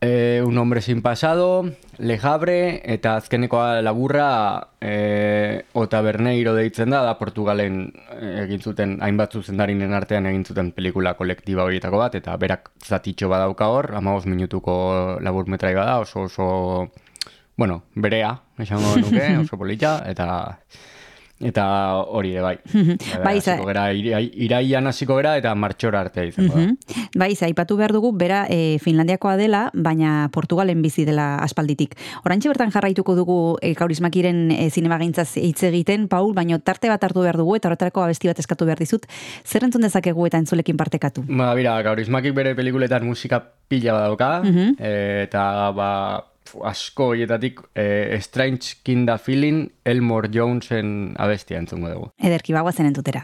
e, Un hombre sin pasado, Le Havre, eta azkenekoa laburra e, Ota Berneiro deitzen da, da Portugalen e, egin zuten, hainbat zuzendarinen artean egin zuten pelikula kolektiba horietako bat, eta berak zatitxo badauka hor, amagos minutuko labur metrai bada, oso oso, bueno, berea, esango nuke, oso polita, eta eta hori ere bai. Bai, gera, irai- iraian hasiko gera eta martxora arte izango da. Mhm. Bai, aipatu behar dugu, bera e, Finlandiakoa dela, baina Portugalen bizi dela aspalditik. Orantxe bertan jarraituko dugu e, kaurismakiren e, zinemagintzaz hitz egiten, Paul, baina tarte bat hartu behar dugu, eta horretarako abesti bat eskatu behar dizut. Zer entzun dezakegu eta entzulekin partekatu? Ba, bira, gaurismakik bere pelikuletan musika pila badauka, Mhm. eh, eta ba, asko hietatik eh, Strange Kinda Feeling Elmore Jonesen abestia entzungo dugu. Ederki, bagoazen entutera.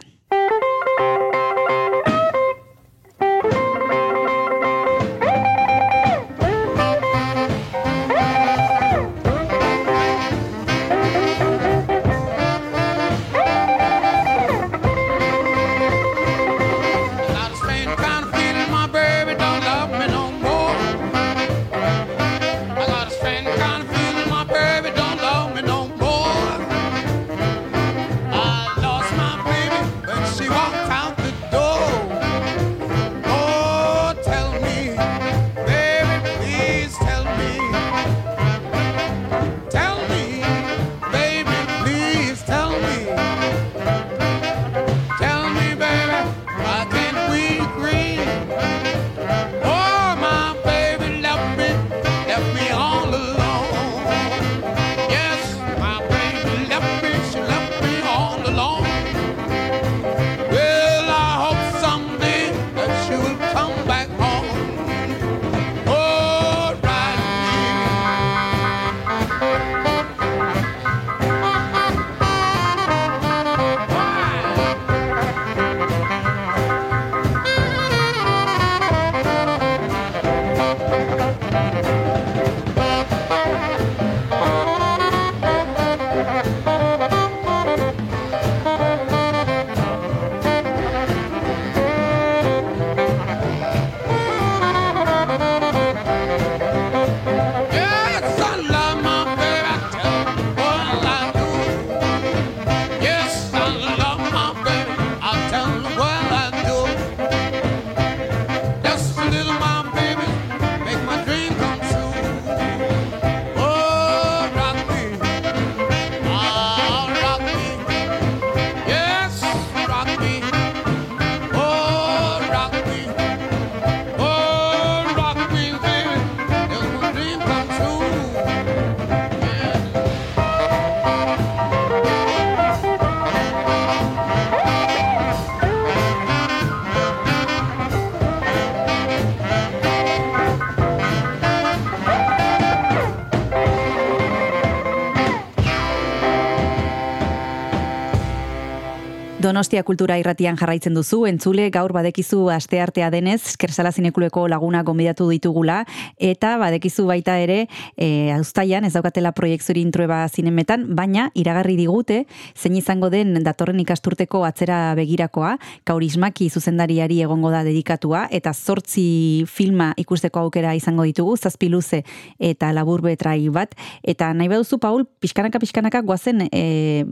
Donostia kultura irratian jarraitzen duzu, entzule gaur badekizu asteartea denez, Eskersala zinekuleko laguna gonbidatu ditugula, eta badekizu baita ere, e, auztaian, ez daukatela proiektzuri introeba zinemetan, baina iragarri digute, zein izango den datorren ikasturteko atzera begirakoa, kaurismaki zuzendariari egongo da dedikatua, eta zortzi filma ikusteko aukera izango ditugu, zazpi luze eta labur betrai bat, eta nahi baduzu, Paul, pixkanaka pixkanaka guazen e,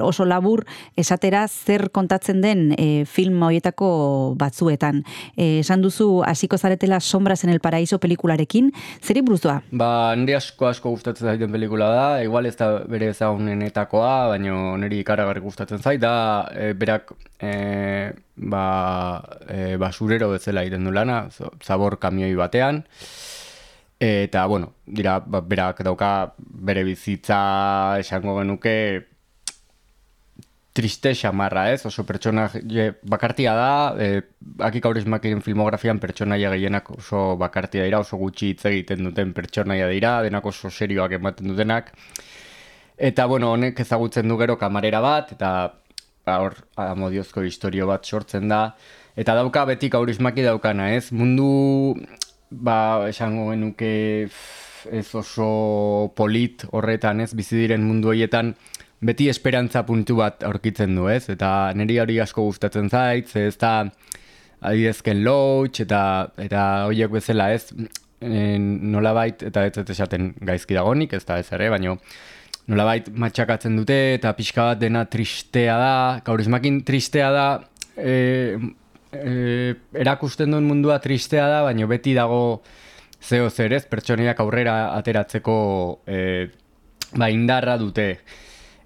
oso labur esatera zer kontatzen den e, film horietako batzuetan. E, esan duzu hasiko zaretela Sombras en el Paraíso pelikularekin, zeri buruzua? Ba, nire asko asko gustatzen zaiten pelikula da, igual ez da bere ezagunenetakoa, baina niri ikaragarri gustatzen zait, da e, berak e, ba, e, basurero bezala egiten du lana, zabor kamioi batean, eta, bueno, dira, ba, berak dauka bere bizitza esango genuke triste xamarra, ez? Oso pertsona bakartia da, e, akik aurismakiren filmografian pertsonaia gehienak oso bakartia dira, oso gutxi hitz egiten duten pertsonaia dira, denak oso serioak ematen dutenak. Eta, bueno, honek ezagutzen du gero kamarera bat, eta ba, hor amodiozko historio bat sortzen da. Eta dauka betik aurismaki daukana, ez? Mundu, ba, esango genuke ez oso polit horretan, ez? Bizi diren mundu horietan, beti esperantza puntu bat aurkitzen du, ez? Eta niri hori asko gustatzen zait, ez da adidezken loach eta eta horiek bezala, ez? E, nolabait, eta ez ez esaten gaizki dagonik, ez da ez ere, baino nolabait matxakatzen dute eta pixka bat dena tristea da, kaurismakin tristea da, e, e, erakusten duen mundua tristea da, baino beti dago zeo zer ez, pertsoniak aurrera ateratzeko e, ba, indarra dute.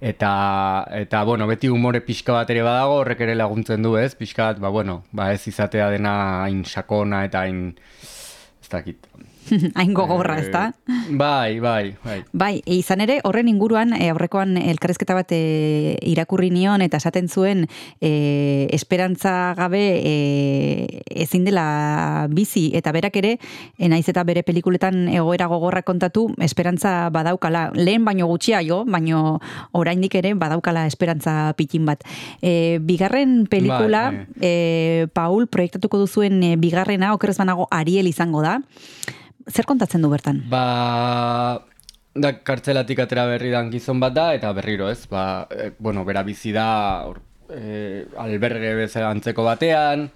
Eta, eta, bueno, beti umore pixka bat ere badago, horrek ere laguntzen du, ez? Pixka bat, ba, bueno, ba, ez izatea dena hain sakona eta hain, ez dakit. Hain gogorra, ez da? Bai, bai, bai. Bai, e, izan ere, horren inguruan, e, aurrekoan elkarrezketa bat e, irakurri nion, eta esaten zuen, e, esperantza gabe e, ezin dela bizi, eta berak ere, e, naiz eta bere pelikuletan egoera gogorra kontatu, esperantza badaukala, lehen baino gutxiago, baino oraindik ere badaukala esperantza pitin bat. E, bigarren pelikula, Bai, e, Paul, proiektatuko duzuen e, bigarrena, okerrez banago, Ariel izango da. Zer kontatzen du bertan? Ba, da kartzelatik atera berri dan gizon bat da, eta berriro ez, ba, e, bueno, bera bizi da e, alberge bezala antzeko batean,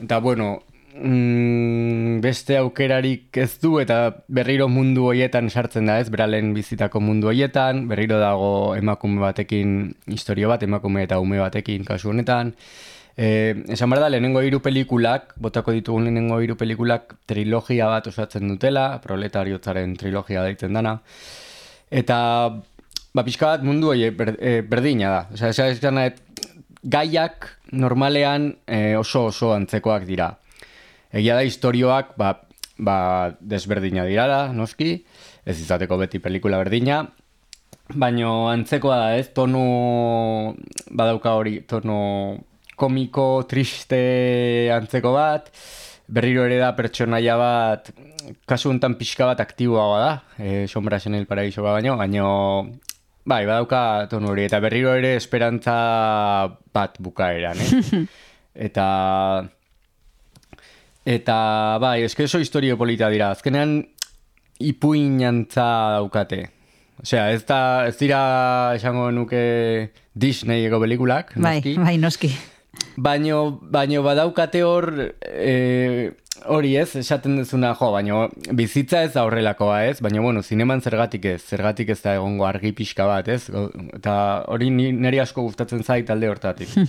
eta bueno, mm, beste aukerarik ez du, eta berriro mundu hoietan sartzen da ez, bera lehen bizitako mundu hoietan, berriro dago emakume batekin historio bat, emakume eta ume batekin kasu honetan, Eh, esan behar da, lehenengo hiru pelikulak, botako ditugun lehenengo hiru pelikulak trilogia bat osatzen dutela, proletariotzaren trilogia deitzen dana. Eta, ba, pixka bat mundu hori ber, e, berdina da. Osea, esan esan nahi, gaiak normalean e, oso oso antzekoak dira. Egia da historioak, ba, ba, desberdina dira da, noski, ez izateko beti pelikula berdina, Baino antzekoa da, ez? Tono badauka hori, tono komiko, triste antzeko bat, berriro ere da pertsonaia bat, kasu honetan pixka bat aktiboagoa da, e, sombras en el paraíso baino, baino, bai, badauka tono hori, eta berriro ere esperantza bat bukaeran, eh? eta, eta, bai, eske oso historio polita dira, azkenean ipuinantza daukate. Osea, ez, da, ez dira esango nuke Disneyeko pelikulak, Bai, noski. bai, noski. Baino, baino badaukate hor e, hori ez, esaten duzuna, jo, baino bizitza ez da horrelakoa ez, baina bueno, zineman zergatik ez, zergatik ez da egongo argi pixka bat ez, eta hori niri asko gustatzen zait talde hortatik.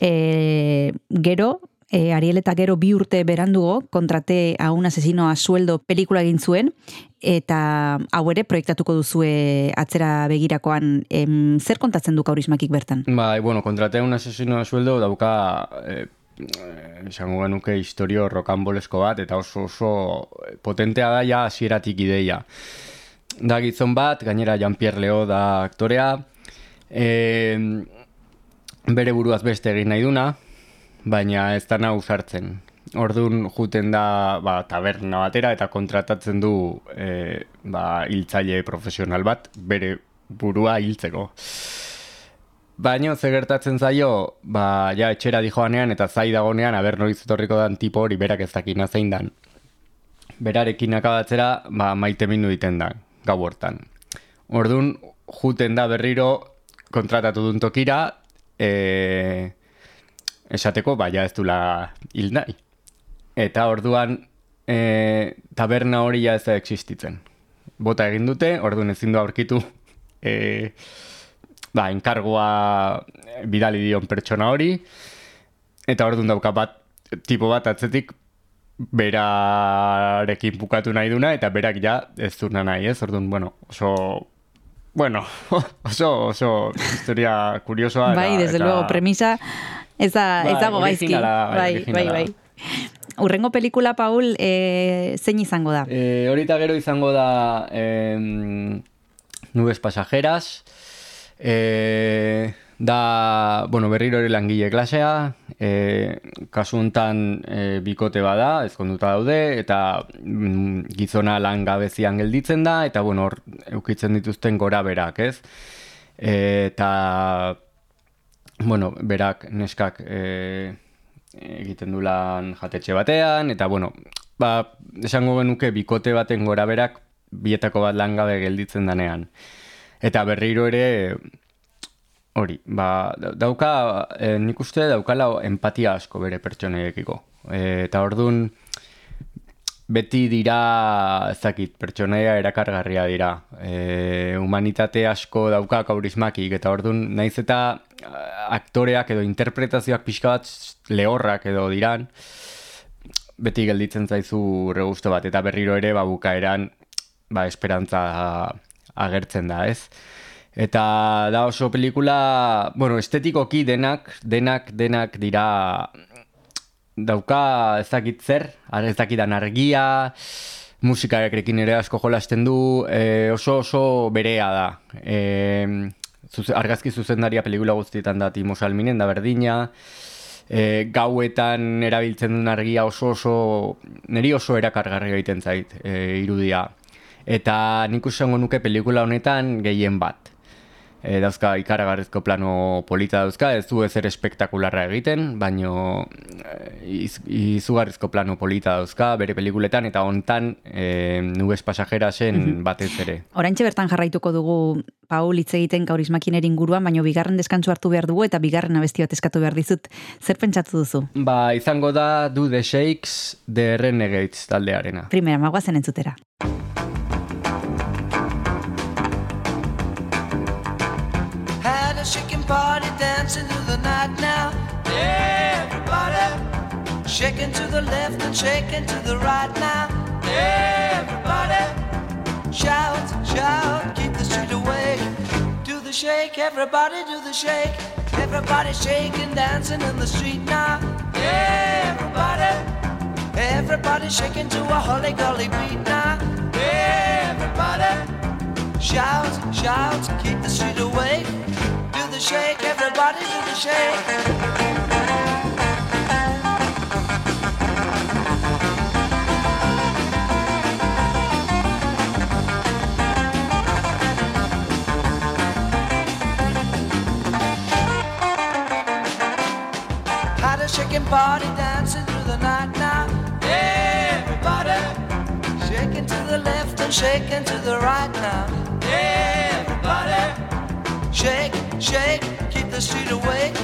E, gero, e, Ariel eta gero bi urte berandugo, kontrate a un asesino a sueldo pelikula egin zuen, eta hau ere proiektatuko duzue atzera begirakoan, em, zer kontatzen du kaurismakik bertan? Bai, bueno, kontratea un asesino a sueldo dauka eh, eh, esango genuke historio rokanbolesko bat eta oso oso potentea da ja hasieratik ideia. Da gizon bat, gainera Jean-Pierre Leo da aktorea, e, bere buruaz beste egin nahi duna, baina ez da nahu sartzen. Orduan juten da ba, taberna batera eta kontratatzen du e, ba, hiltzaile profesional bat bere burua hiltzeko. baino ze gertatzen zaio, ba, ja, etxera dijoanean eta zai dagonean, aber noiz etorriko dan tipo hori berak ez dakina zein dan. Berarekin akabatzera, ba, maite mindu egiten da, gau hortan. Orduan, juten da berriro kontratatu duen tokira, e, esateko, ba, ja ez dula hil nahi. Eta orduan, e, taberna hori ja ez da existitzen. Bota egin dute, orduan ezin du aurkitu, e, ba, enkargoa bidali dion pertsona hori, eta orduan dauka bat, tipo bat atzetik, berarekin bukatu nahi duna, eta berak ja ez duna nahi, ez? Orduan, bueno, oso... Bueno, oso, oso historia kuriosoa. Bai, desde eta- luego, premisa ez da, ez Bai, dago gaizki. bai, Bai, bai, bai. Urrengo pelikula, Paul, e, zein izango da? E, horita gero izango da em, nubes pasajeras, e, da, bueno, berriro ere langile klasea, e, kasu hontan e, bikote bada, ezkonduta daude, eta mm, gizona lan gabezian gelditzen da, eta bueno, hor eukitzen dituzten gora berak, ez? E, eta, bueno, berak neskak e, egiten du lan jatetxe batean, eta bueno, ba, esango genuke bikote baten gora berak bietako bat langabe gelditzen danean. Eta berriro ere, hori, ba, da- dauka, e, nik uste daukala empatia asko bere pertsonaiekiko. E, eta orduan, beti dira, ez dakit, pertsonaia erakargarria dira. E, humanitate asko dauka kaurismakik, eta orduan, naiz eta eh, aktoreak edo interpretazioak pixka bat lehorrak edo diran, beti gelditzen zaizu regusto bat, eta berriro ere, ba, bukaeran, ba, esperantza agertzen da, ez? Eta da oso pelikula, bueno, estetikoki denak, denak, denak dira dauka ez dakit zer, ez dakidan argia, musikarekin ere asko jolasten du, e, oso oso berea da. E, zuze, argazki zuzendaria pelikula guztietan da Timo Salminen, da berdina, e, gauetan erabiltzen duen argia oso oso, niri oso erakargarri egiten zait e, irudia. Eta nik esango nuke pelikula honetan gehien bat. E, dauzka ikaragarrizko plano polita dauzka, ez du ezer espektakularra egiten, baino e, iz, izugarrizko plano polita dauzka bere pelikuletan, eta hontan e, nubes pasajerasen batez ere. Oraintxe bertan jarraituko dugu Paul hitz egiten kaurismakinen inguruan, baino bigarren deskantsu hartu behar dugu eta bigarren abesti bat eskatu behar dizut. Zer pentsatu duzu? Ba, izango da Do the Shakes, The Renegades taldearena. Primera, magoazen entzutera. A shaking party dancing through the night now. Everybody shaking to the left and shaking to the right now. Everybody shout, shout, keep the street awake. Do the shake, everybody do the shake. Everybody shaking, dancing in the street now. Everybody, everybody shaking to a holly golly beat now. Everybody. Shout, shout, keep the street awake. Do the shake, everybody do the shake. Shaking party dancing through the night now. Everybody shaking to the left and shaking to the right now. Everybody shake, shake, keep the street awake.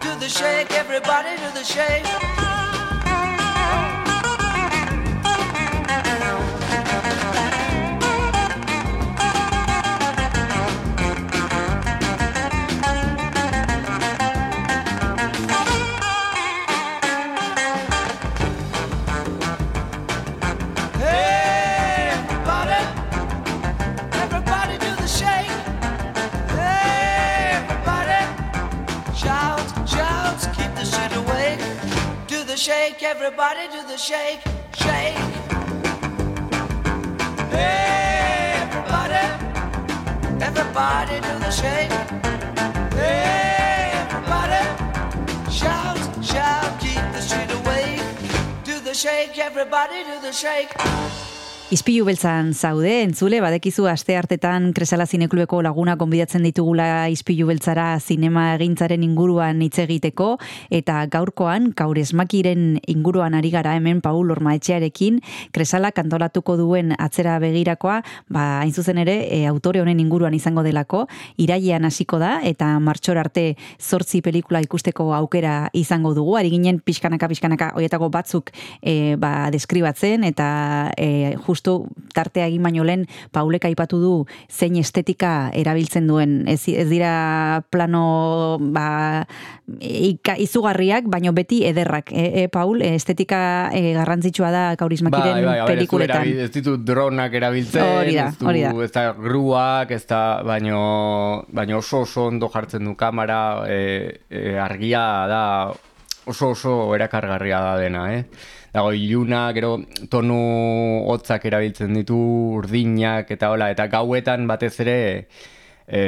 Do the shake, everybody do the shake. Shake, everybody do the shake, shake. Hey, Everybody, everybody do the shake. Hey, Everybody, shout, shout, keep the street awake. Do the shake, everybody do the shake. Ispilu beltzan zaude, entzule, badekizu aste hartetan Kresala Zineklueko laguna konbidatzen ditugula Ispilu beltzara zinema egintzaren inguruan hitz egiteko eta gaurkoan Kauresmakiren inguruan ari gara hemen Paul Ormaetxearekin Kresala kantolatuko duen atzera begirakoa, ba hain zuzen ere e, autore honen inguruan izango delako, irailean hasiko da eta martxor arte zortzi pelikula ikusteko aukera izango dugu. Ari ginen pixkanaka pixkanaka hoietako batzuk e, ba, deskribatzen eta e, justu tartea egin baino lehen Paulek aipatu du zein estetika erabiltzen duen. Ez, ez dira plano ba, ika, izugarriak, baino beti ederrak. E, e, Paul, estetika e, garrantzitsua da kaurismakiren bai, bai, pelikuletan. erabil- ez ditu dronak erabiltzen, Hori da, hori da. ez da gruak, ez da, baino, baino oso oso ondo jartzen du kamera, e, e, argia da, oso oso erakargarria da dena, eh? Dago iluna, gero tonu hotzak erabiltzen ditu, urdinak eta hola, eta gauetan batez ere e,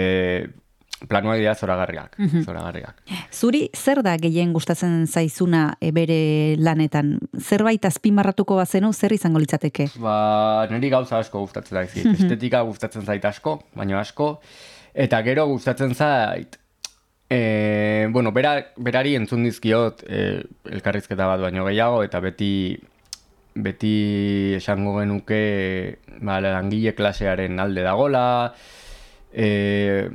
planoak dira zoragarriak, Mhm. zoragarriak. Zuri zer da gehien gustatzen zaizuna e, bere lanetan? Zerbait azpimarratuko bazenu zer izango litzateke? Ba, niri gauza asko gustatzen zaizkit. Mhm. Estetika gustatzen zait asko, baina asko. Eta gero gustatzen zait, e, bueno, bera, berari entzun dizkiot e, elkarrizketa bat baino gehiago, eta beti beti esango genuke ba, langile klasearen alde dagola, e,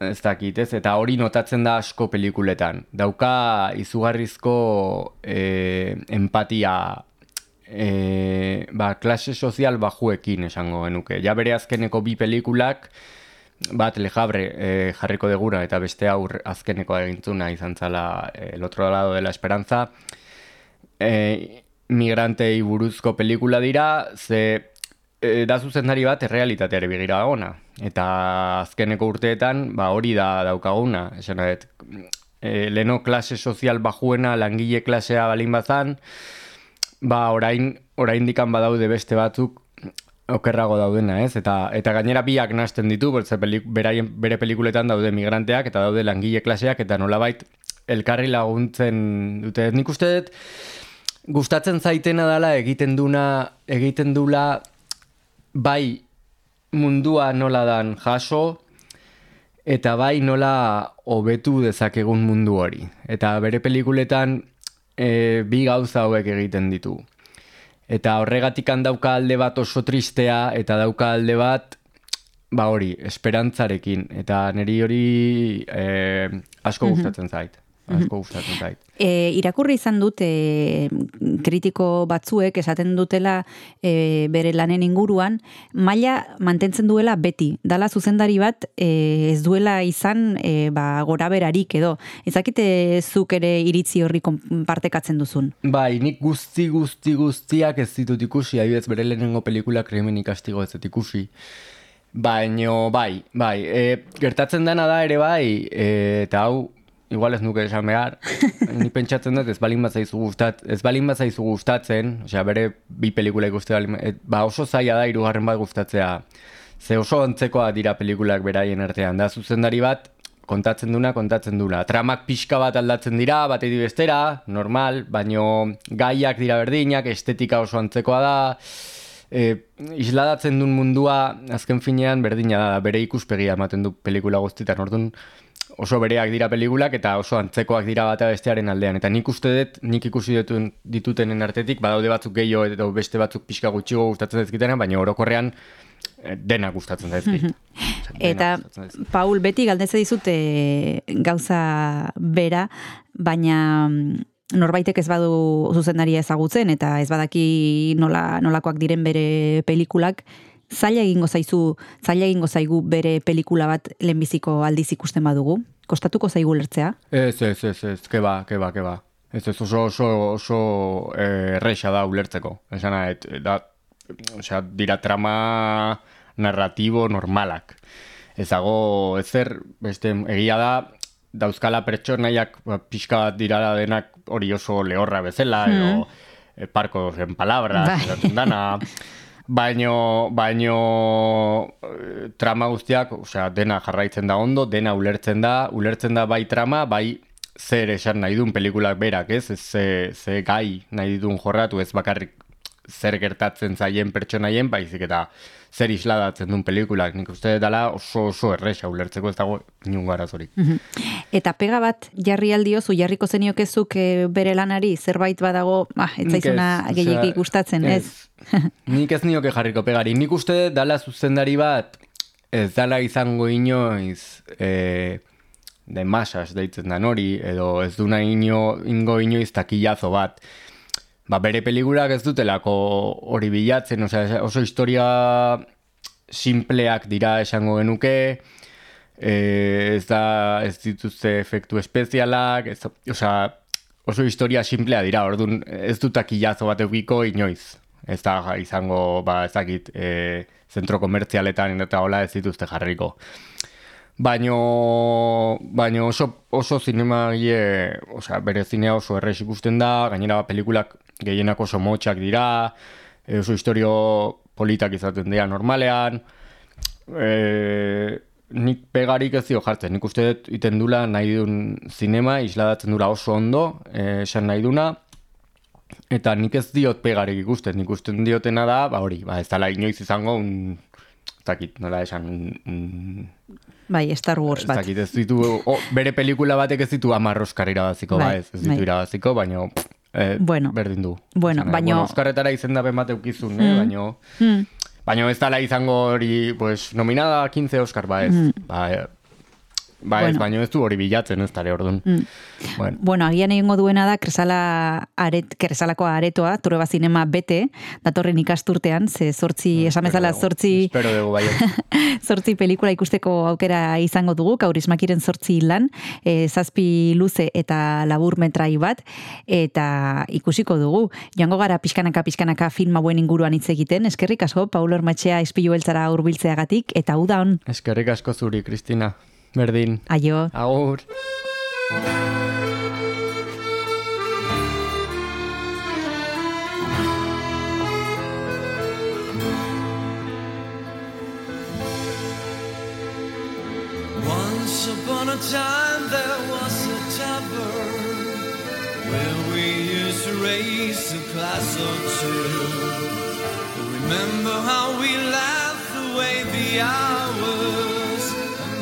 ez dakit, ez? Eta hori notatzen da asko pelikuletan. Dauka izugarrizko e, empatia e, ba, klase sozial bajuekin esango genuke. Ja bere azkeneko bi pelikulak, bat lejabre e, jarriko degura eta beste aur azkeneko egintzuna izan zala e, el otro lado de la esperanza, e, migrantei buruzko pelikula dira, ze e, da zuzendari bat errealitateare begira ona. Eta azkeneko urteetan, ba hori da daukaguna, esan e, leno klase sozial bajuena langile klasea balin bazan, ba orain, orain dikan badaude beste batzuk okerrago daudena, ez? Eta, eta gainera biak nasten ditu, pelik, beraien, bere pelikuletan daude migranteak eta daude langile klaseak eta nolabait elkarri laguntzen dute. Nik uste dut, gustatzen zaitena dela egiten duna, egiten dula bai mundua nola dan jaso, eta bai nola hobetu dezakegun mundu hori. Eta bere pelikuletan e, bi gauza hauek egiten ditu. Eta horregatik dauka alde bat oso tristea, eta dauka alde bat, ba hori, esperantzarekin. Eta niri hori e, asko Mhm. gustatzen zait. Asko gustatzen zait. E, irakurri izan dut e, kritiko batzuek esaten dutela e, bere lanen inguruan, maila mantentzen duela beti. Dala zuzendari bat e, ez duela izan e, ba, gora berarik edo. Ezakite zuk ere iritzi horri partekatzen duzun. Bai, nik guzti guzti guztiak ez ditut ikusi, adibidez bere lehenengo pelikula krimen ikastigo ez ikusi. Baino, bai, bai, e, gertatzen dena da ere bai, e, eta hau, igual ez nuke esan behar, ni pentsatzen dut ez balin bat zaizu gustat, ez balin bat zaizu gustatzen, osea bere bi pelikula ikuste balin, et, ba oso zaila da hirugarren bat gustatzea, ze oso antzekoa dira pelikulak beraien artean, da zuzendari bat kontatzen duna, kontatzen duna. Tramak pixka bat aldatzen dira, bat bestera, normal, baino gaiak dira berdinak, estetika oso antzekoa da, e, isladatzen duen mundua azken finean berdina da, bere ikuspegia ematen du pelikula guztietan, orduan oso bereak dira pelikulak eta oso antzekoak dira bata bestearen aldean. Eta nik uste dut, nik ikusi dituen, ditutenen artetik, badaude batzuk gehiago edo beste batzuk pixka gutxigo gustatzen zaizkitena, baina orokorrean eh, dena gustatzen zaizkit. Eta gustatzen zaizkit. Paul beti galdetze dizut e, gauza bera, baina mm, norbaitek ez badu zuzendaria ezagutzen eta ez badaki nola, nolakoak diren bere pelikulak, zaila egingo zaizu, zaila egingo zaigu bere pelikula bat lehenbiziko aldiz ikusten badugu? Kostatuko zaigu lertzea? Ez, ez, ez, ez, keba, keba, keba. Ez, ez, oso, oso, oso eh, erresa da ulertzeko. Esan nahet, da, osea, dira trama narratibo normalak. Ez dago, ezer, beste, egia da, dauzkala pertsonaiak ba, pixka bat dira denak hori oso lehorra bezala, edo eh, parkos en palabras, Bai. dana, baino, baino eh, trama guztiak, osea, dena jarraitzen da ondo, dena ulertzen da, ulertzen da bai trama, bai zer esan nahi duen pelikulak berak, ez? Ze, ze gai nahi dituen jorratu, ez bakarrik zer gertatzen zaien pertsonaien, baizik eta zer isladatzen duen pelikulak. Nik uste dela oso oso erresa ulertzeko ez dago inungo arazorik. Eta pega bat jarri aldiozu, jarriko zeniokezuk e, bere lanari, zerbait badago, ah, ez Nik zaizuna ez, gehiagik gustatzen, ez? Nik ez nioke jarriko pegari. Nik uste dala zuzendari bat ez dala izango inoiz e, de masas deitzen dan hori, edo ez duna ino, ingo inoiz takillazo bat. Ba, bere pelikulak ez dutelako hori bilatzen, osea, oso historia simpleak dira esango genuke, e, ez da, ez dituzte efektu espezialak, ez, osea, oso historia simplea dira, orduan ez du takillazo bat eukiko inoiz. Ez da izango, ba, ez dakit, e, zentro komertzialetan eta hola ez dituzte jarriko. Baino, baino oso, oso zinemagile, osea, bere zinea oso errex ikusten da, gainera pelikulak gehienak oso motxak dira, e, oso historio politak izaten dira normalean, e, nik pegarik ez dio jartzen, nik uste dut iten dula nahi duen zinema, isladatzen dura oso ondo, e, esan nahi duna, eta nik ez diot pegarik ikusten, nik usten diotena da, ba hori, ba ez dala inoiz izango un, ez dakit, nola esan, un, un, Bai, Star Wars ez bat. dakit, ez ditu, o, bere pelikula batek ez ditu amar Oscar irabaziko, Bai, ba ez, ez ditu bai. irabaziko, baino, eh, Bueno. berdin du. Bueno, Esan nahi, baino- Bueno, Oscarretara izendapen bat eukizun, eh, Mm. baino, Hmm. baino ez dala izango hori, pues, nominada 15 Oscar, ba ez, Mm. ba, ba ez, Bueno. baino ez du hori bilatzen ez dara, orduan. Mm. Bueno, Bueno, agian egingo duena da kresala aret, kresalako aretoa, Trueba Zinema bete, datorren ikasturtean, ze zortzi, esan bezala zortzi, espero dugu bai. zortzi pelikula ikusteko aukera izango dugu, kaurismakiren zortzi lan, e, zazpi luze eta labur metrai bat, eta ikusiko dugu. Joango gara pixkanaka pixkanaka film hauen inguruan hitz egiten, eskerrik asko, Paulo Ermatxea izpilu beltzara hurbiltzeagatik eta uda hon, Eskerrik asko zuri, Kristina. Berdin. aio. Agur. Once upon a time there was a tavern where we used to race a class or two. Remember how we laughed away the hours and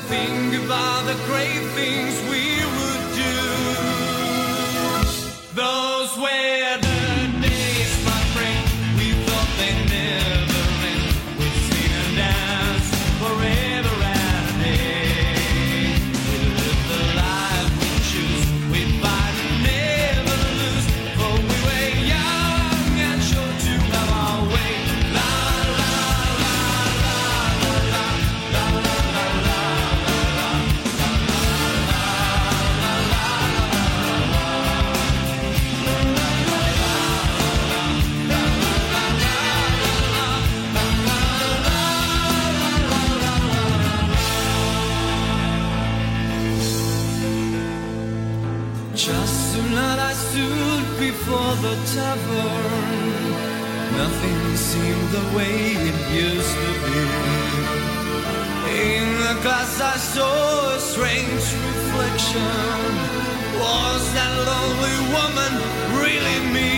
think about the great things we would do. Those were the tavern. Nothing seemed the way it used to be. In the glass I saw a strange reflection. Was that lonely woman really me?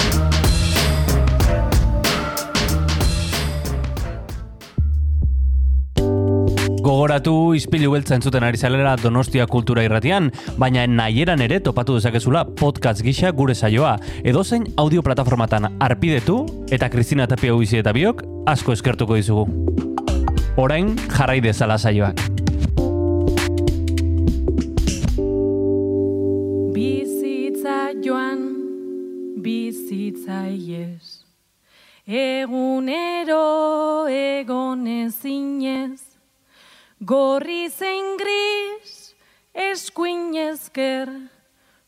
Gogoratu izpilu beltza entzuten ari zalera Donostia Kultura Irratian, baina nahieran ere topatu dezakezula podcast gisa gure saioa, edozein audio plataformatan arpidetu eta Kristina Tapia Uizi eta biok asko eskertuko dizugu. Orain jarrai dezala saioak. Bizitza joan, bizitza iez. Egunero egon ezinez, gorri zein gris, eskuin ezker,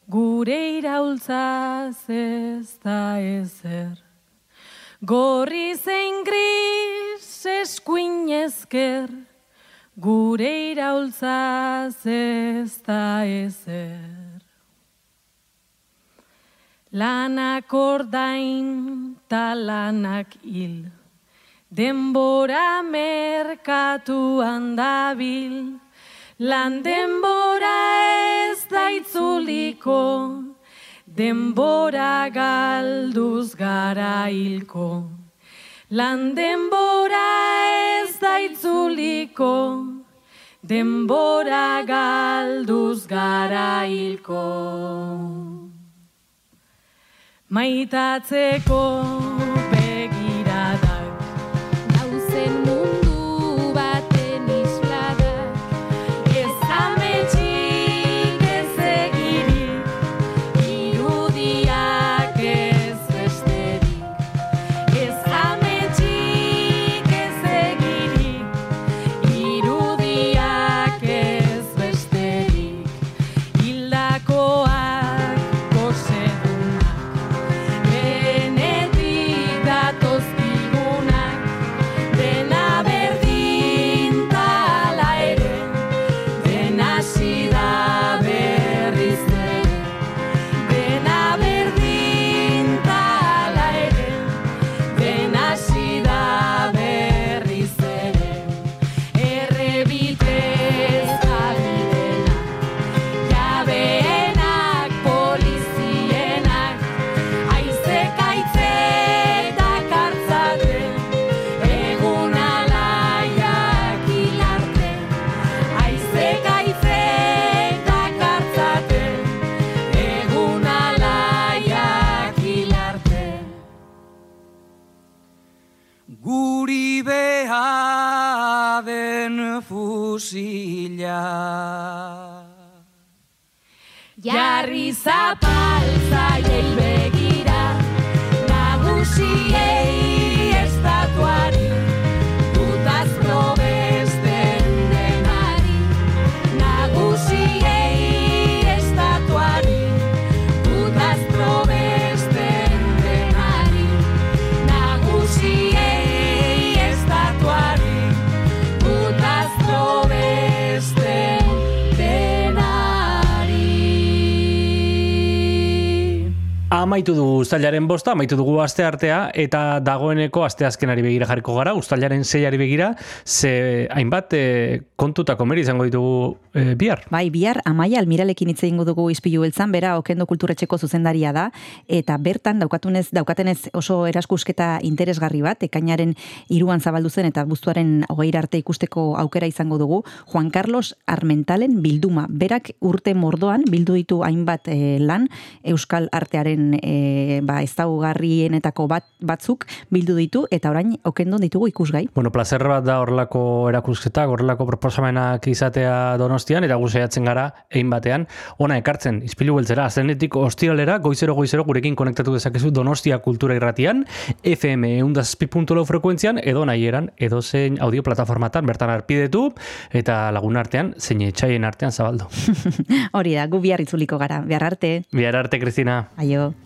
gure iraultzaz ez da ezer. Gorri zein gris, eskuin ezker, gure iraultzaz ez da ezer. Lanak ordain ta lanak hil, denbora merkatuan dabil, lan denbora ez da itzuliko, denbora galduz gara hilko. Lan denbora ez da itzuliko, denbora galduz gara hilko. Maitatzeko rindu fusila. Jarri zapaltzaiei begira, nagusiei Amaitu dugu uztailaren bosta, amaitu dugu aste artea, eta dagoeneko aste azkenari begira jarriko gara, uztailaren seiari begira, ze hainbat e, kontuta komeri izango ditugu e, bihar. Bai, bihar Amaia Almiralekin hitz egingo dugu Izpilu beltzan, bera Okendo Kulturetxeko zuzendaria da eta bertan daukatunez daukatenez oso eraskusketa interesgarri bat ekainaren hiruan zabaldu zen eta buztuaren hogeira arte ikusteko aukera izango dugu Juan Carlos Armentalen bilduma. Berak urte mordoan bildu ditu hainbat eh, lan euskal artearen e, ba ezaugarrienetako bat batzuk bildu ditu eta orain Okendon ditugu ikusgai. Bueno, placer bat da horrelako erakusketak, horrelako proposamenak izatea donostian, eta guzeiatzen gara egin batean, ona ekartzen, izpilu beltzera, aztenetik ostiralera, goizero goizero gurekin konektatu dezakezu donostia kultura irratian, FM eundazpi.lau frekuentzian, edo nahieran, edo zein audio plataformatan, bertan arpidetu, eta lagun artean, zein etxaien artean zabaldu. Hori da, gu bihar itzuliko gara. Bihar arte. Bihar arte, Kristina. Aio.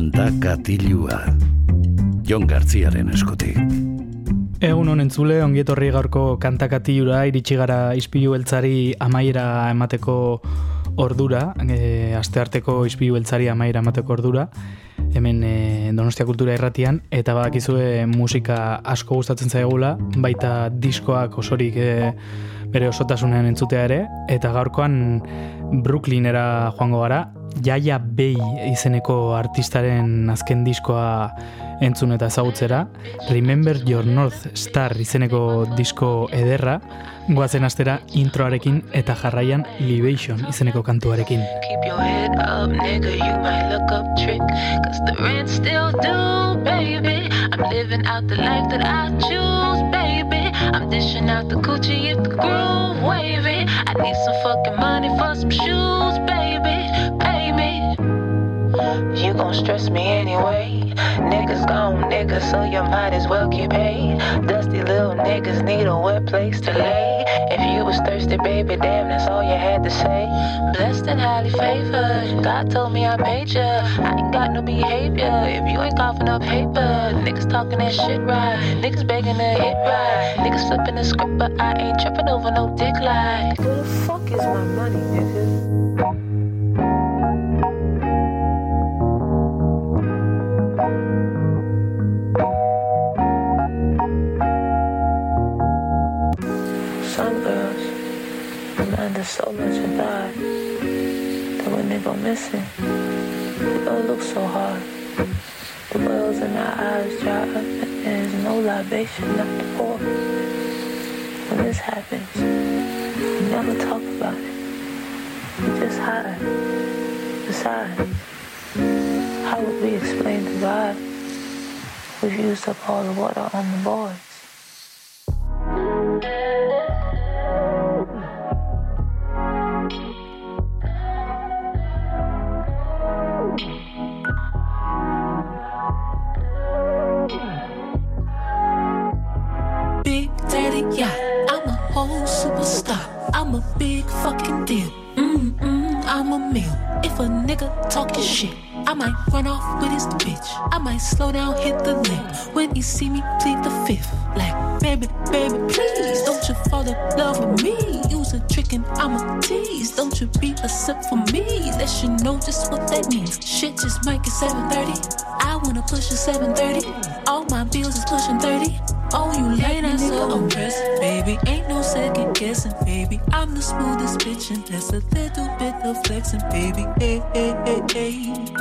Kanta katilua. Jon Gartziaren eskutik. Egun honen zule, ongietorri gaurko kantakatiura, iritsi gara izpilu beltzari amaiera emateko ordura, e, astearteko izpilu beltzari amaiera emateko ordura, hemen e, Donostia Kultura Irratian, eta badakizue musika asko gustatzen zaigula, baita diskoak osorik e, bere osotasunean entzutea ere, eta gaurkoan Brooklynera joango gara, Jaia Bei izeneko artistaren azken diskoa entzun eta ezagutzera, Remember Your North Star izeneko disko ederra, goazen astera introarekin eta jarraian Libation izeneko kantuarekin. Keep your head up, nigga, you might look up trick. Cause the rent still due, baby. I'm living out the life that I choose, baby. I'm dishing out the coochie if the groove wavy. I need some fucking money for some shoes, baby. You gon' stress me anyway. Niggas gone, niggas, so you might as well get paid. Dusty little niggas need a wet place to lay. If you was thirsty, baby, damn, that's all you had to say. Blessed and highly favored. God told me I made ya. I ain't got no behavior. If you ain't coughing up paper, niggas talking that shit right. Niggas begging to hit right. Niggas flipping the script, but I ain't tripping over no dick like. Where the fuck is my money, nigga? Us so much God that when they go missing, it don't look so hard. The wells in our eyes dry up and there's no libation left to pour. When this happens, we never talk about it. We just hide. Besides, how would we explain to God we've used up all the water on the boards? Nigga talking shit, I might run off with his bitch. I might slow down, hit the lick. When he see me, plead the fifth. Like, baby, baby, please, don't you fall in love with me. Use a trick and I'm a tease. Don't you be a sip for me. Let you know just what that means. Shit just might get 730. I wanna push a 730. All my bills is pushing 30. Oh, you late and so impressed, baby. Ain't no second guessing, baby. I'm the smoothest bitch, and that's a little bit of flexing, baby. Hey, hey, hey, hey.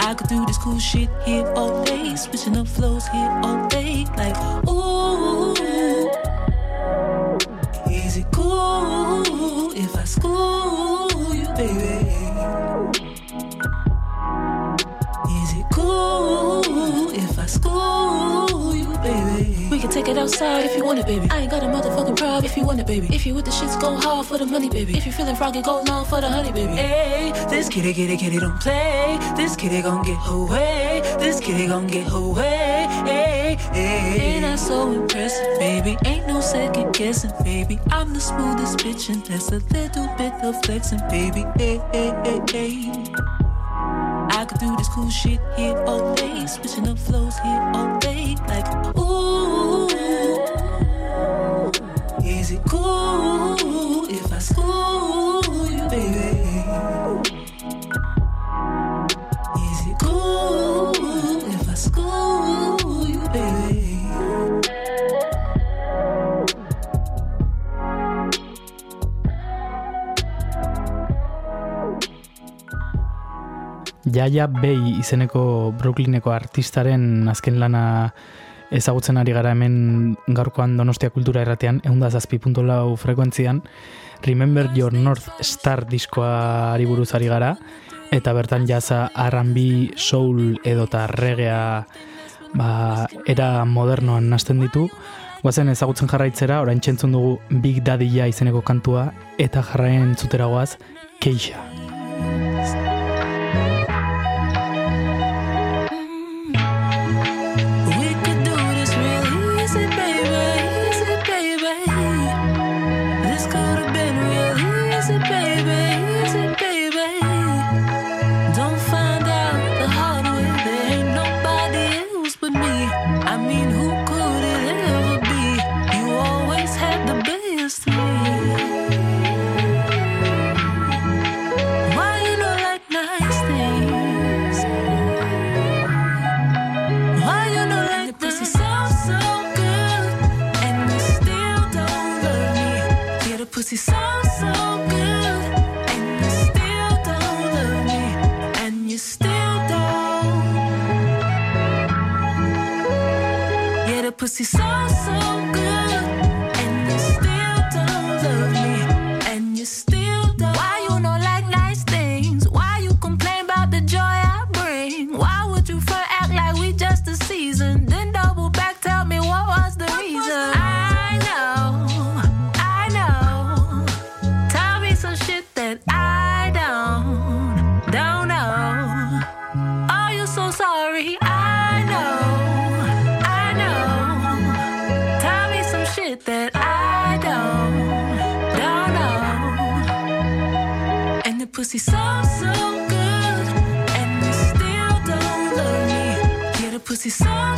I could do this cool shit here all day, switching up flows here all day, like ooh. Is it cool if I school take it outside if you want it, baby. I ain't got a motherfucking problem if you want it, baby. If you with the shits, go hard for the money, baby. If you feeling froggy, go long for the honey, baby. Hey, this kitty, kitty, kitty don't play. This kitty gon' get away. This kitty gon' get away. Hey, hey. Ain't I so impressive, baby? Ain't no second guessing, baby. I'm the smoothest bitch, and there's a little bit of flexing, baby. Hey, hey, hey, hey. I could do this cool shit here all day, switching up flows here all day, like ooh. Cool if I school you, baby? Is it cool if I school you, baby? Jaia Bei izeneko Brooklyneko artistaren azken lana ezagutzen ari gara hemen gaurkoan Donostia Kultura Erratean, eunda zazpi frekuentzian, Remember Your North Star diskoari buruz ari gara, eta bertan jaza R&B, soul edota regea ba, era modernoan nasten ditu, Guazen ezagutzen jarraitzera, orain txentzun dugu Big Daddy ja izeneko kantua, eta jarraien zutera goaz, Keixa. She's so, so good, and you still don't love me. song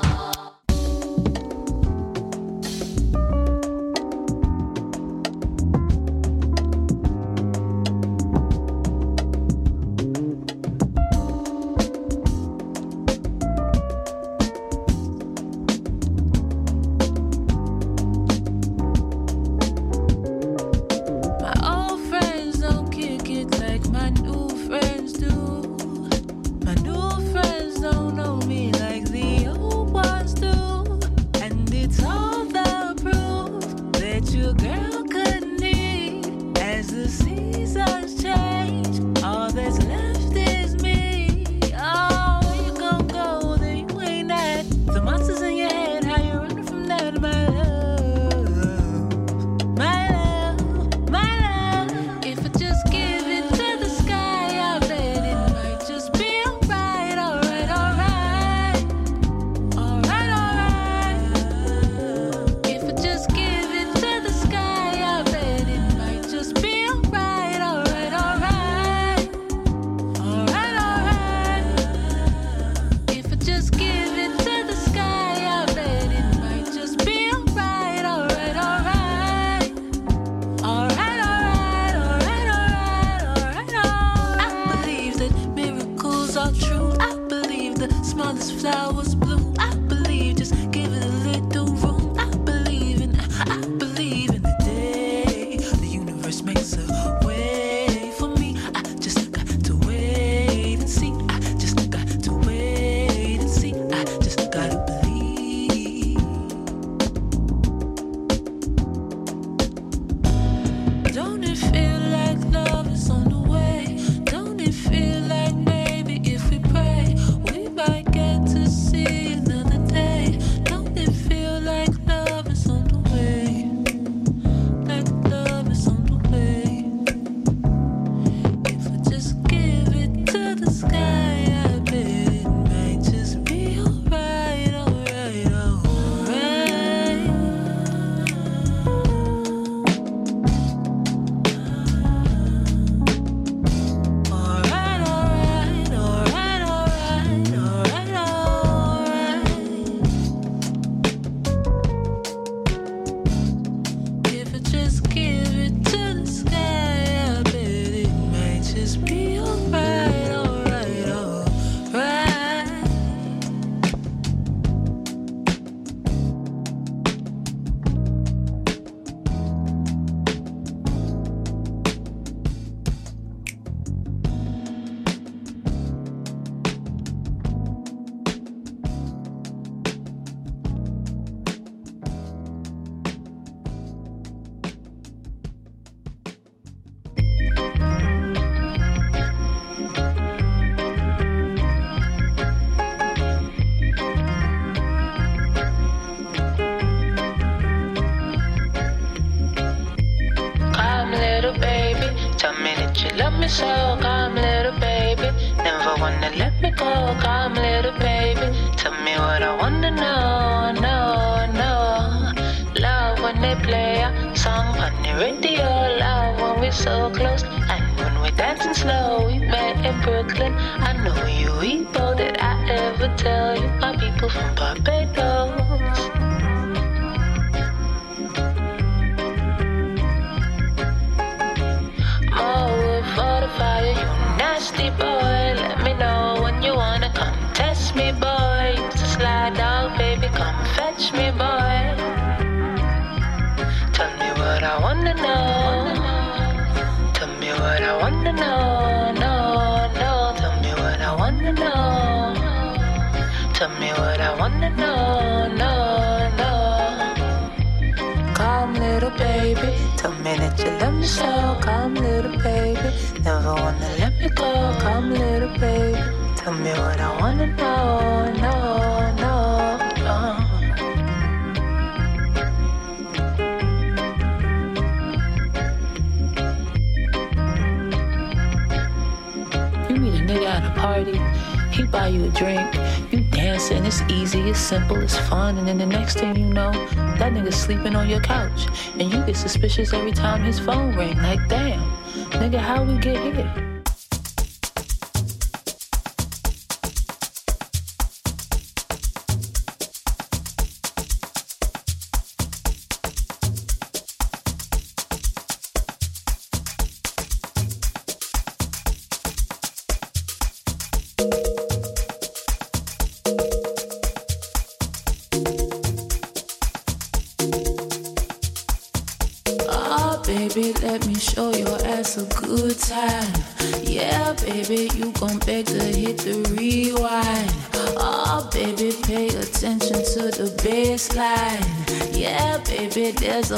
suspicious every time his phone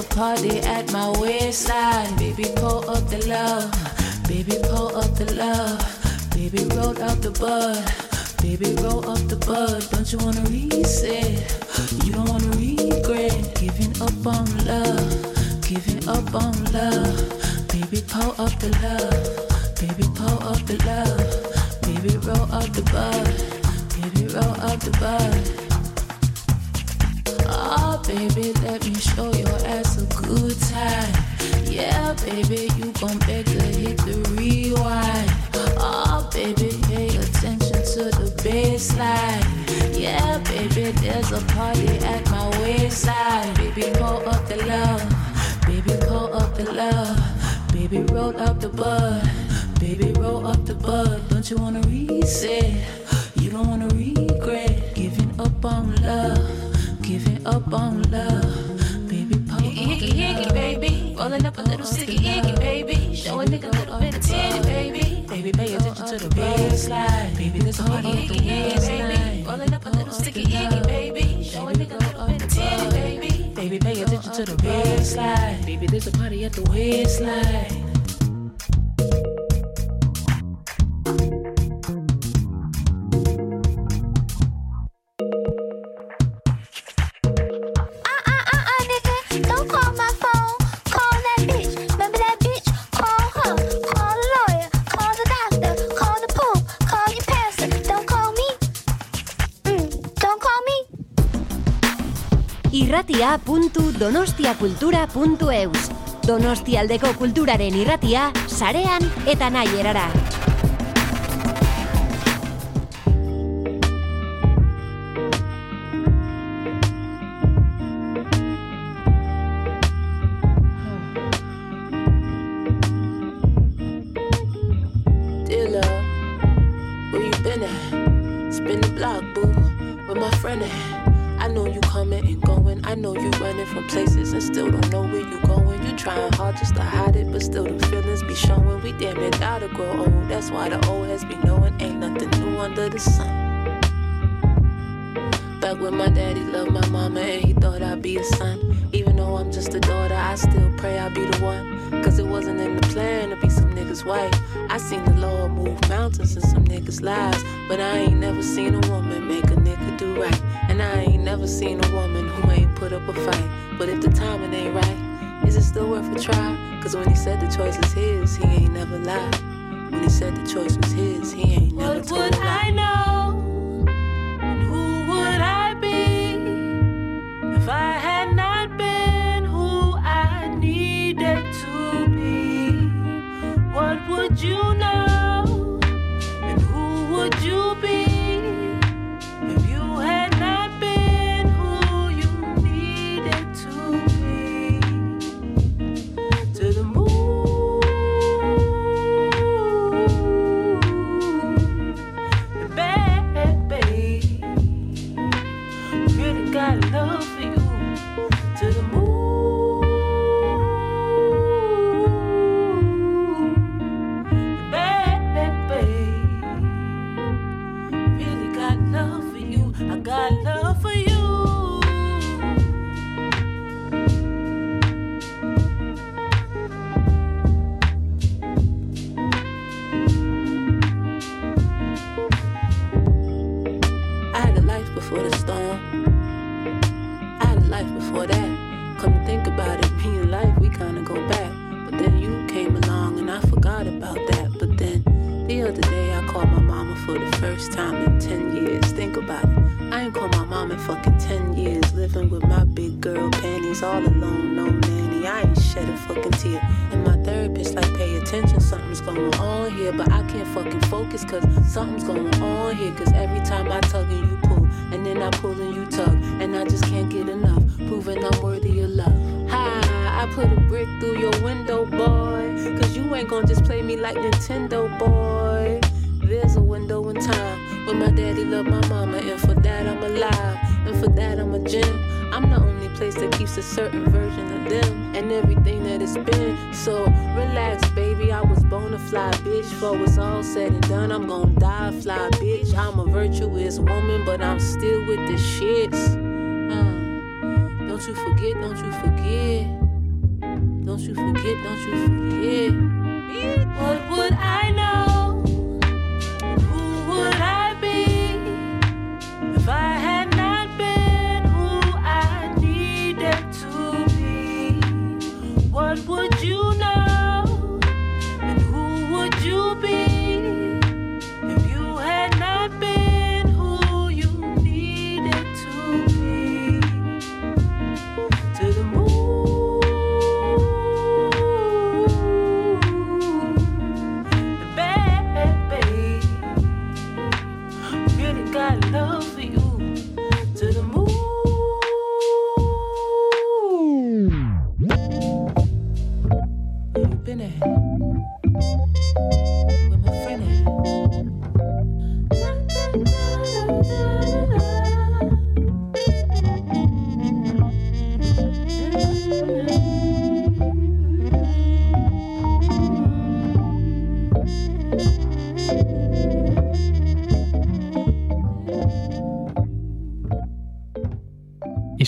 party at my waistline. Baby, pull up the love. Baby, pull up the love. Baby, roll up the bud. Baby, roll up the bud. Don't you wanna reset? don't you wanna reset? You don't wanna regret giving up on love, giving up on love, baby. Iggy, iggy, baby, rolling up a little sticky, iggy, baby. Showing a nigga a little bit of titty, baby. Baby, pay attention to the baseline, baby. This heart on the waistline, rolling up a little sticky, iggy, baby. Showing a nigga a little bit of titty, baby. Baby, pay attention to the baseline, baby. There's a party at the waistline. www.donostiakultura.eus Donostialdeko kulturaren irratia, sarean eta nahi erara. Daddy loved my mama, and for that I'm alive, and for that I'm a gem. I'm the only place that keeps a certain version of them and everything that it's been. So relax, baby. I was born to fly, bitch. For it's all said and done, I'm gonna die, fly, bitch. I'm a virtuous woman, but I'm still with the shits. Uh, don't you forget, don't you forget. Don't you forget, don't you forget. What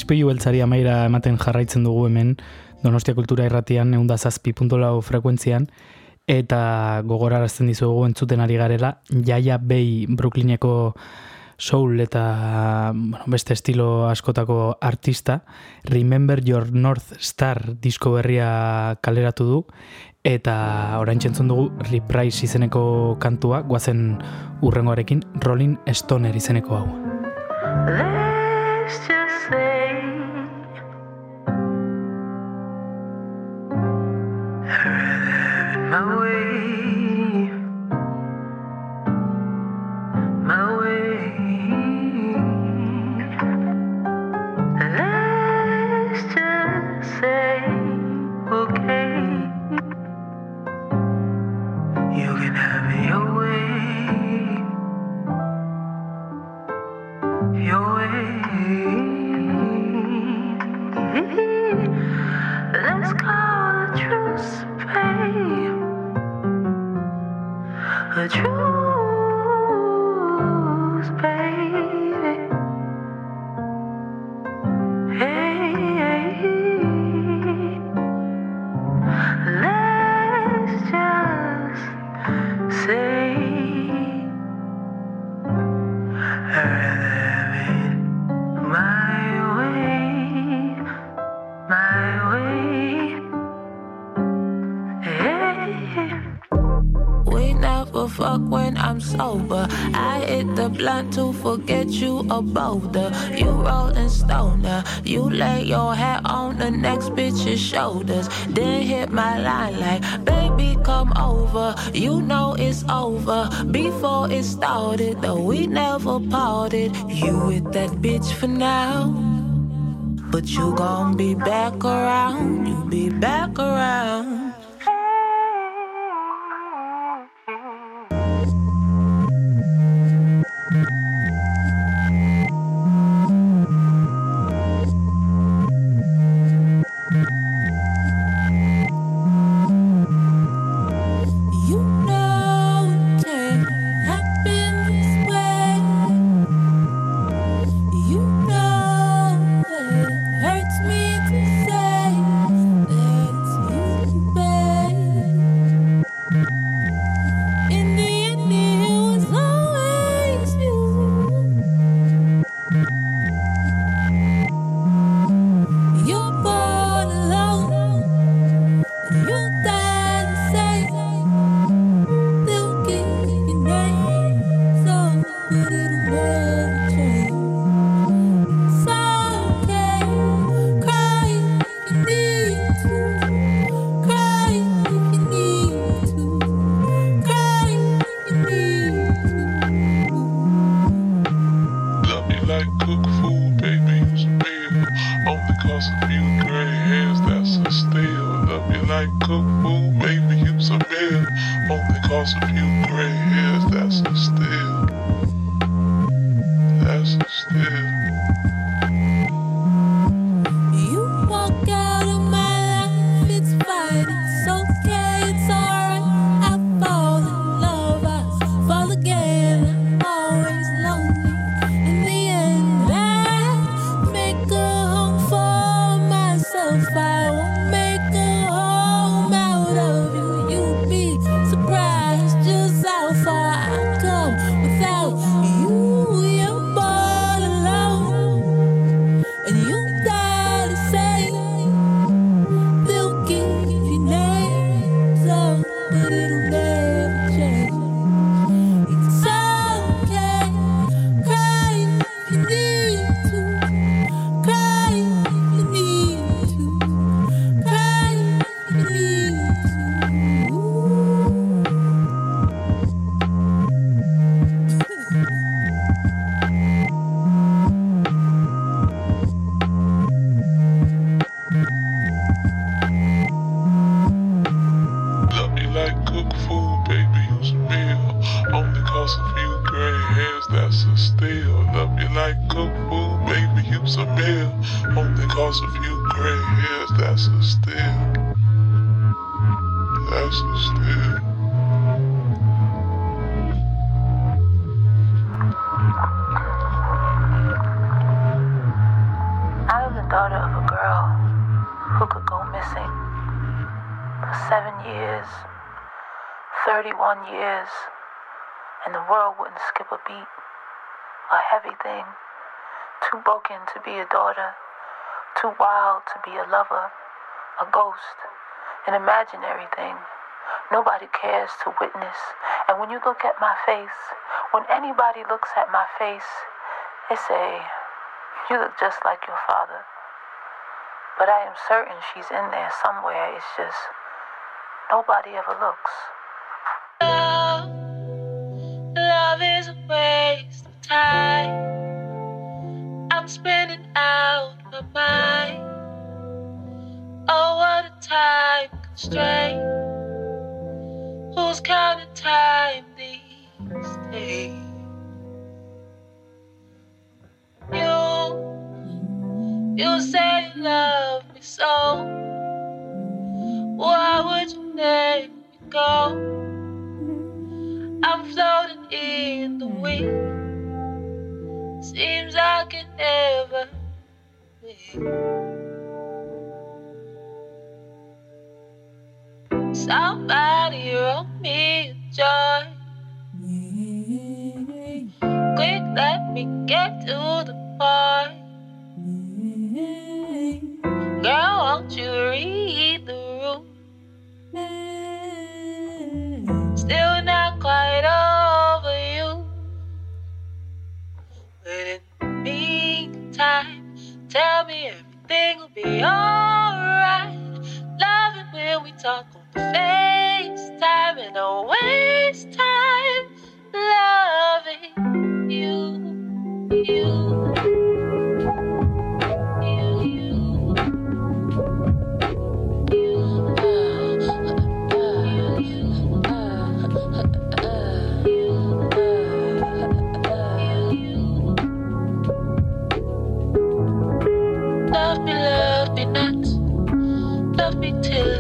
Ispilu beltzari amaira ematen jarraitzen dugu hemen Donostia Kultura Irratian eunda zazpi puntolau frekuentzian eta gogorarazten dizugu entzuten ari garela Jaia Bay Brooklyneko soul eta bueno, beste estilo askotako artista Remember Your North Star disko berria kaleratu du eta orain txentzun dugu Reprise izeneko kantua guazen urrengoarekin Rolling Stoner izeneko hau. A truce, blunt to forget you a boulder. You rolling stoner. You lay your hat on the next bitch's shoulders. Then hit my line like, baby, come over. You know it's over. Before it started, though we never parted. You with that bitch for now. But you gon' be back around. You be back around. 31 years, and the world wouldn't skip a beat. A heavy thing, too broken to be a daughter, too wild to be a lover, a ghost, an imaginary thing. Nobody cares to witness. And when you look at my face, when anybody looks at my face, they say, You look just like your father. But I am certain she's in there somewhere. It's just nobody ever looks. Time. I'm spinning out my mind. Oh, what a time constraint. Who's counting time these days? You, you say you love me so. Why would you let me go? I'm floating in the wind. Seems I can never win. Somebody wrote me a joy. Quick, let me get to the point. Girl, won't you read the tell me everything will be alright. Love it when we talk on the FaceTime and don't waste time loving you, you. Till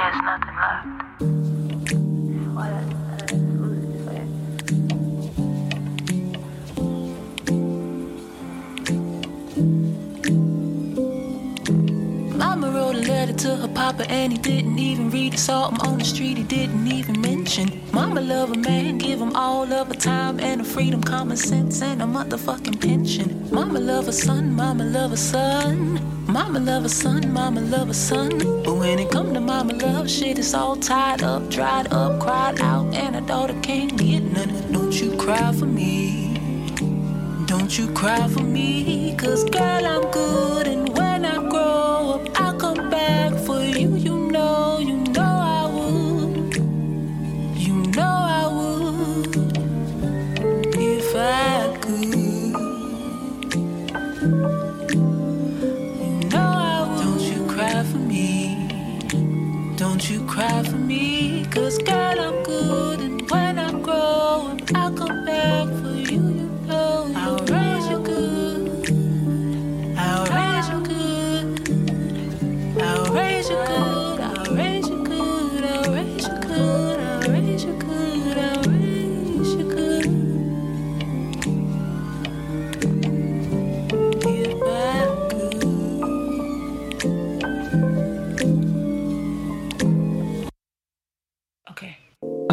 nothing left. Mama wrote a letter to her papa and he didn't even read it. Saw him on the street, he didn't even mention. Mama love a man, give him all of her time and her freedom, common sense and a motherfucking pension. Mama love a son, mama love a son. Mama love a son, mama love a son. But when it come to mama love, shit is all tied up, dried up, cried out, and her daughter can't get none. Don't you cry for me. Don't you cry for me, cause girl, I'm good. And when girl, I'm good.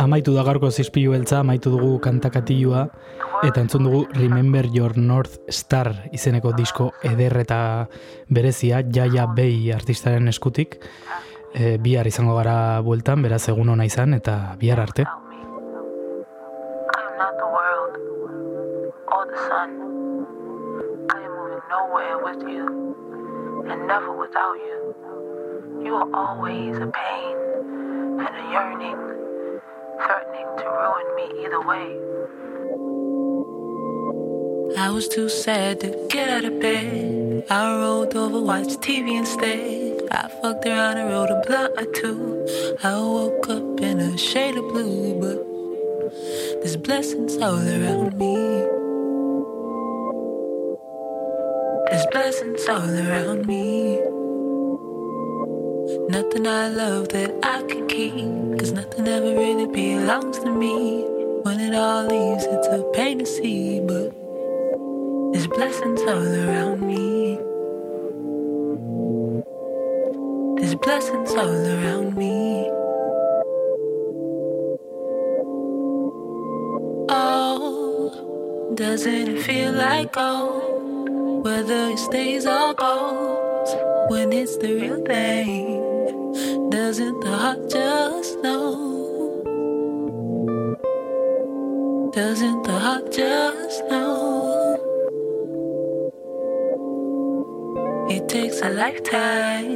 Amaitu da gaurko zizpilu beltza, amaitu dugu kantakatilua, eta entzun dugu Remember Your North Star izeneko disko eder eta berezia, Jaia Bay artistaren eskutik. E, bihar izango gara bueltan, beraz egun ona izan, eta bihar arte. You are always a pain and a yearning, threatening to ruin me either way. I was too sad to get out of bed. I rolled over, watched TV instead. I fucked around and wrote a blunt or two. I woke up in a shade of blue, but there's blessings all around me. There's blessings all around me. Nothing I love that I can keep, cause nothing ever really belongs to me. When it all leaves, it's a pain to see, but there's blessings all around me. There's blessings all around me. Oh, doesn't it feel like gold? Whether it stays or goes, when it's the real thing, doesn't the heart just know? Doesn't the heart just know? It takes a lifetime.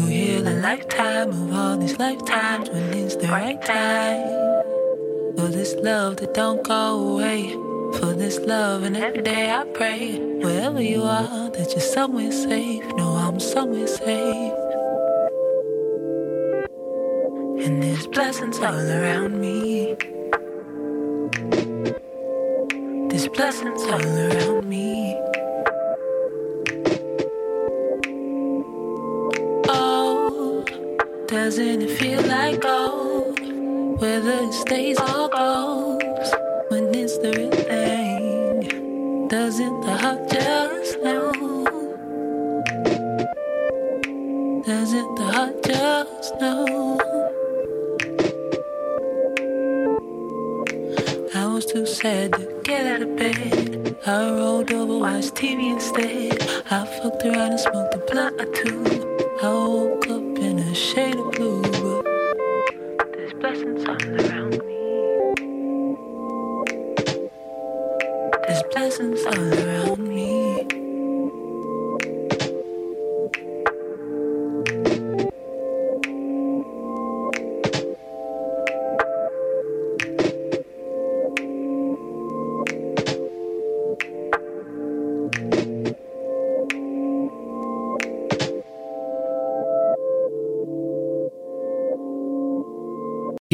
You heal a lifetime of all these lifetimes when it's the right time. For this love that don't go away. For this love, and every day I pray. Wherever you are, that you're somewhere safe. No, I'm somewhere safe. And there's blessings all around me. There's blessings all around me. Oh, doesn't it feel like gold? Whether it stays or goes, when it's the real thing, doesn't the heart just know? Doesn't the heart just know? Too sad to get out of bed. I rolled over, watched TV instead. I fucked around and smoked a blunt or two. I woke up in a shade of blue, but there's blessings all around me. There's blessings all around me.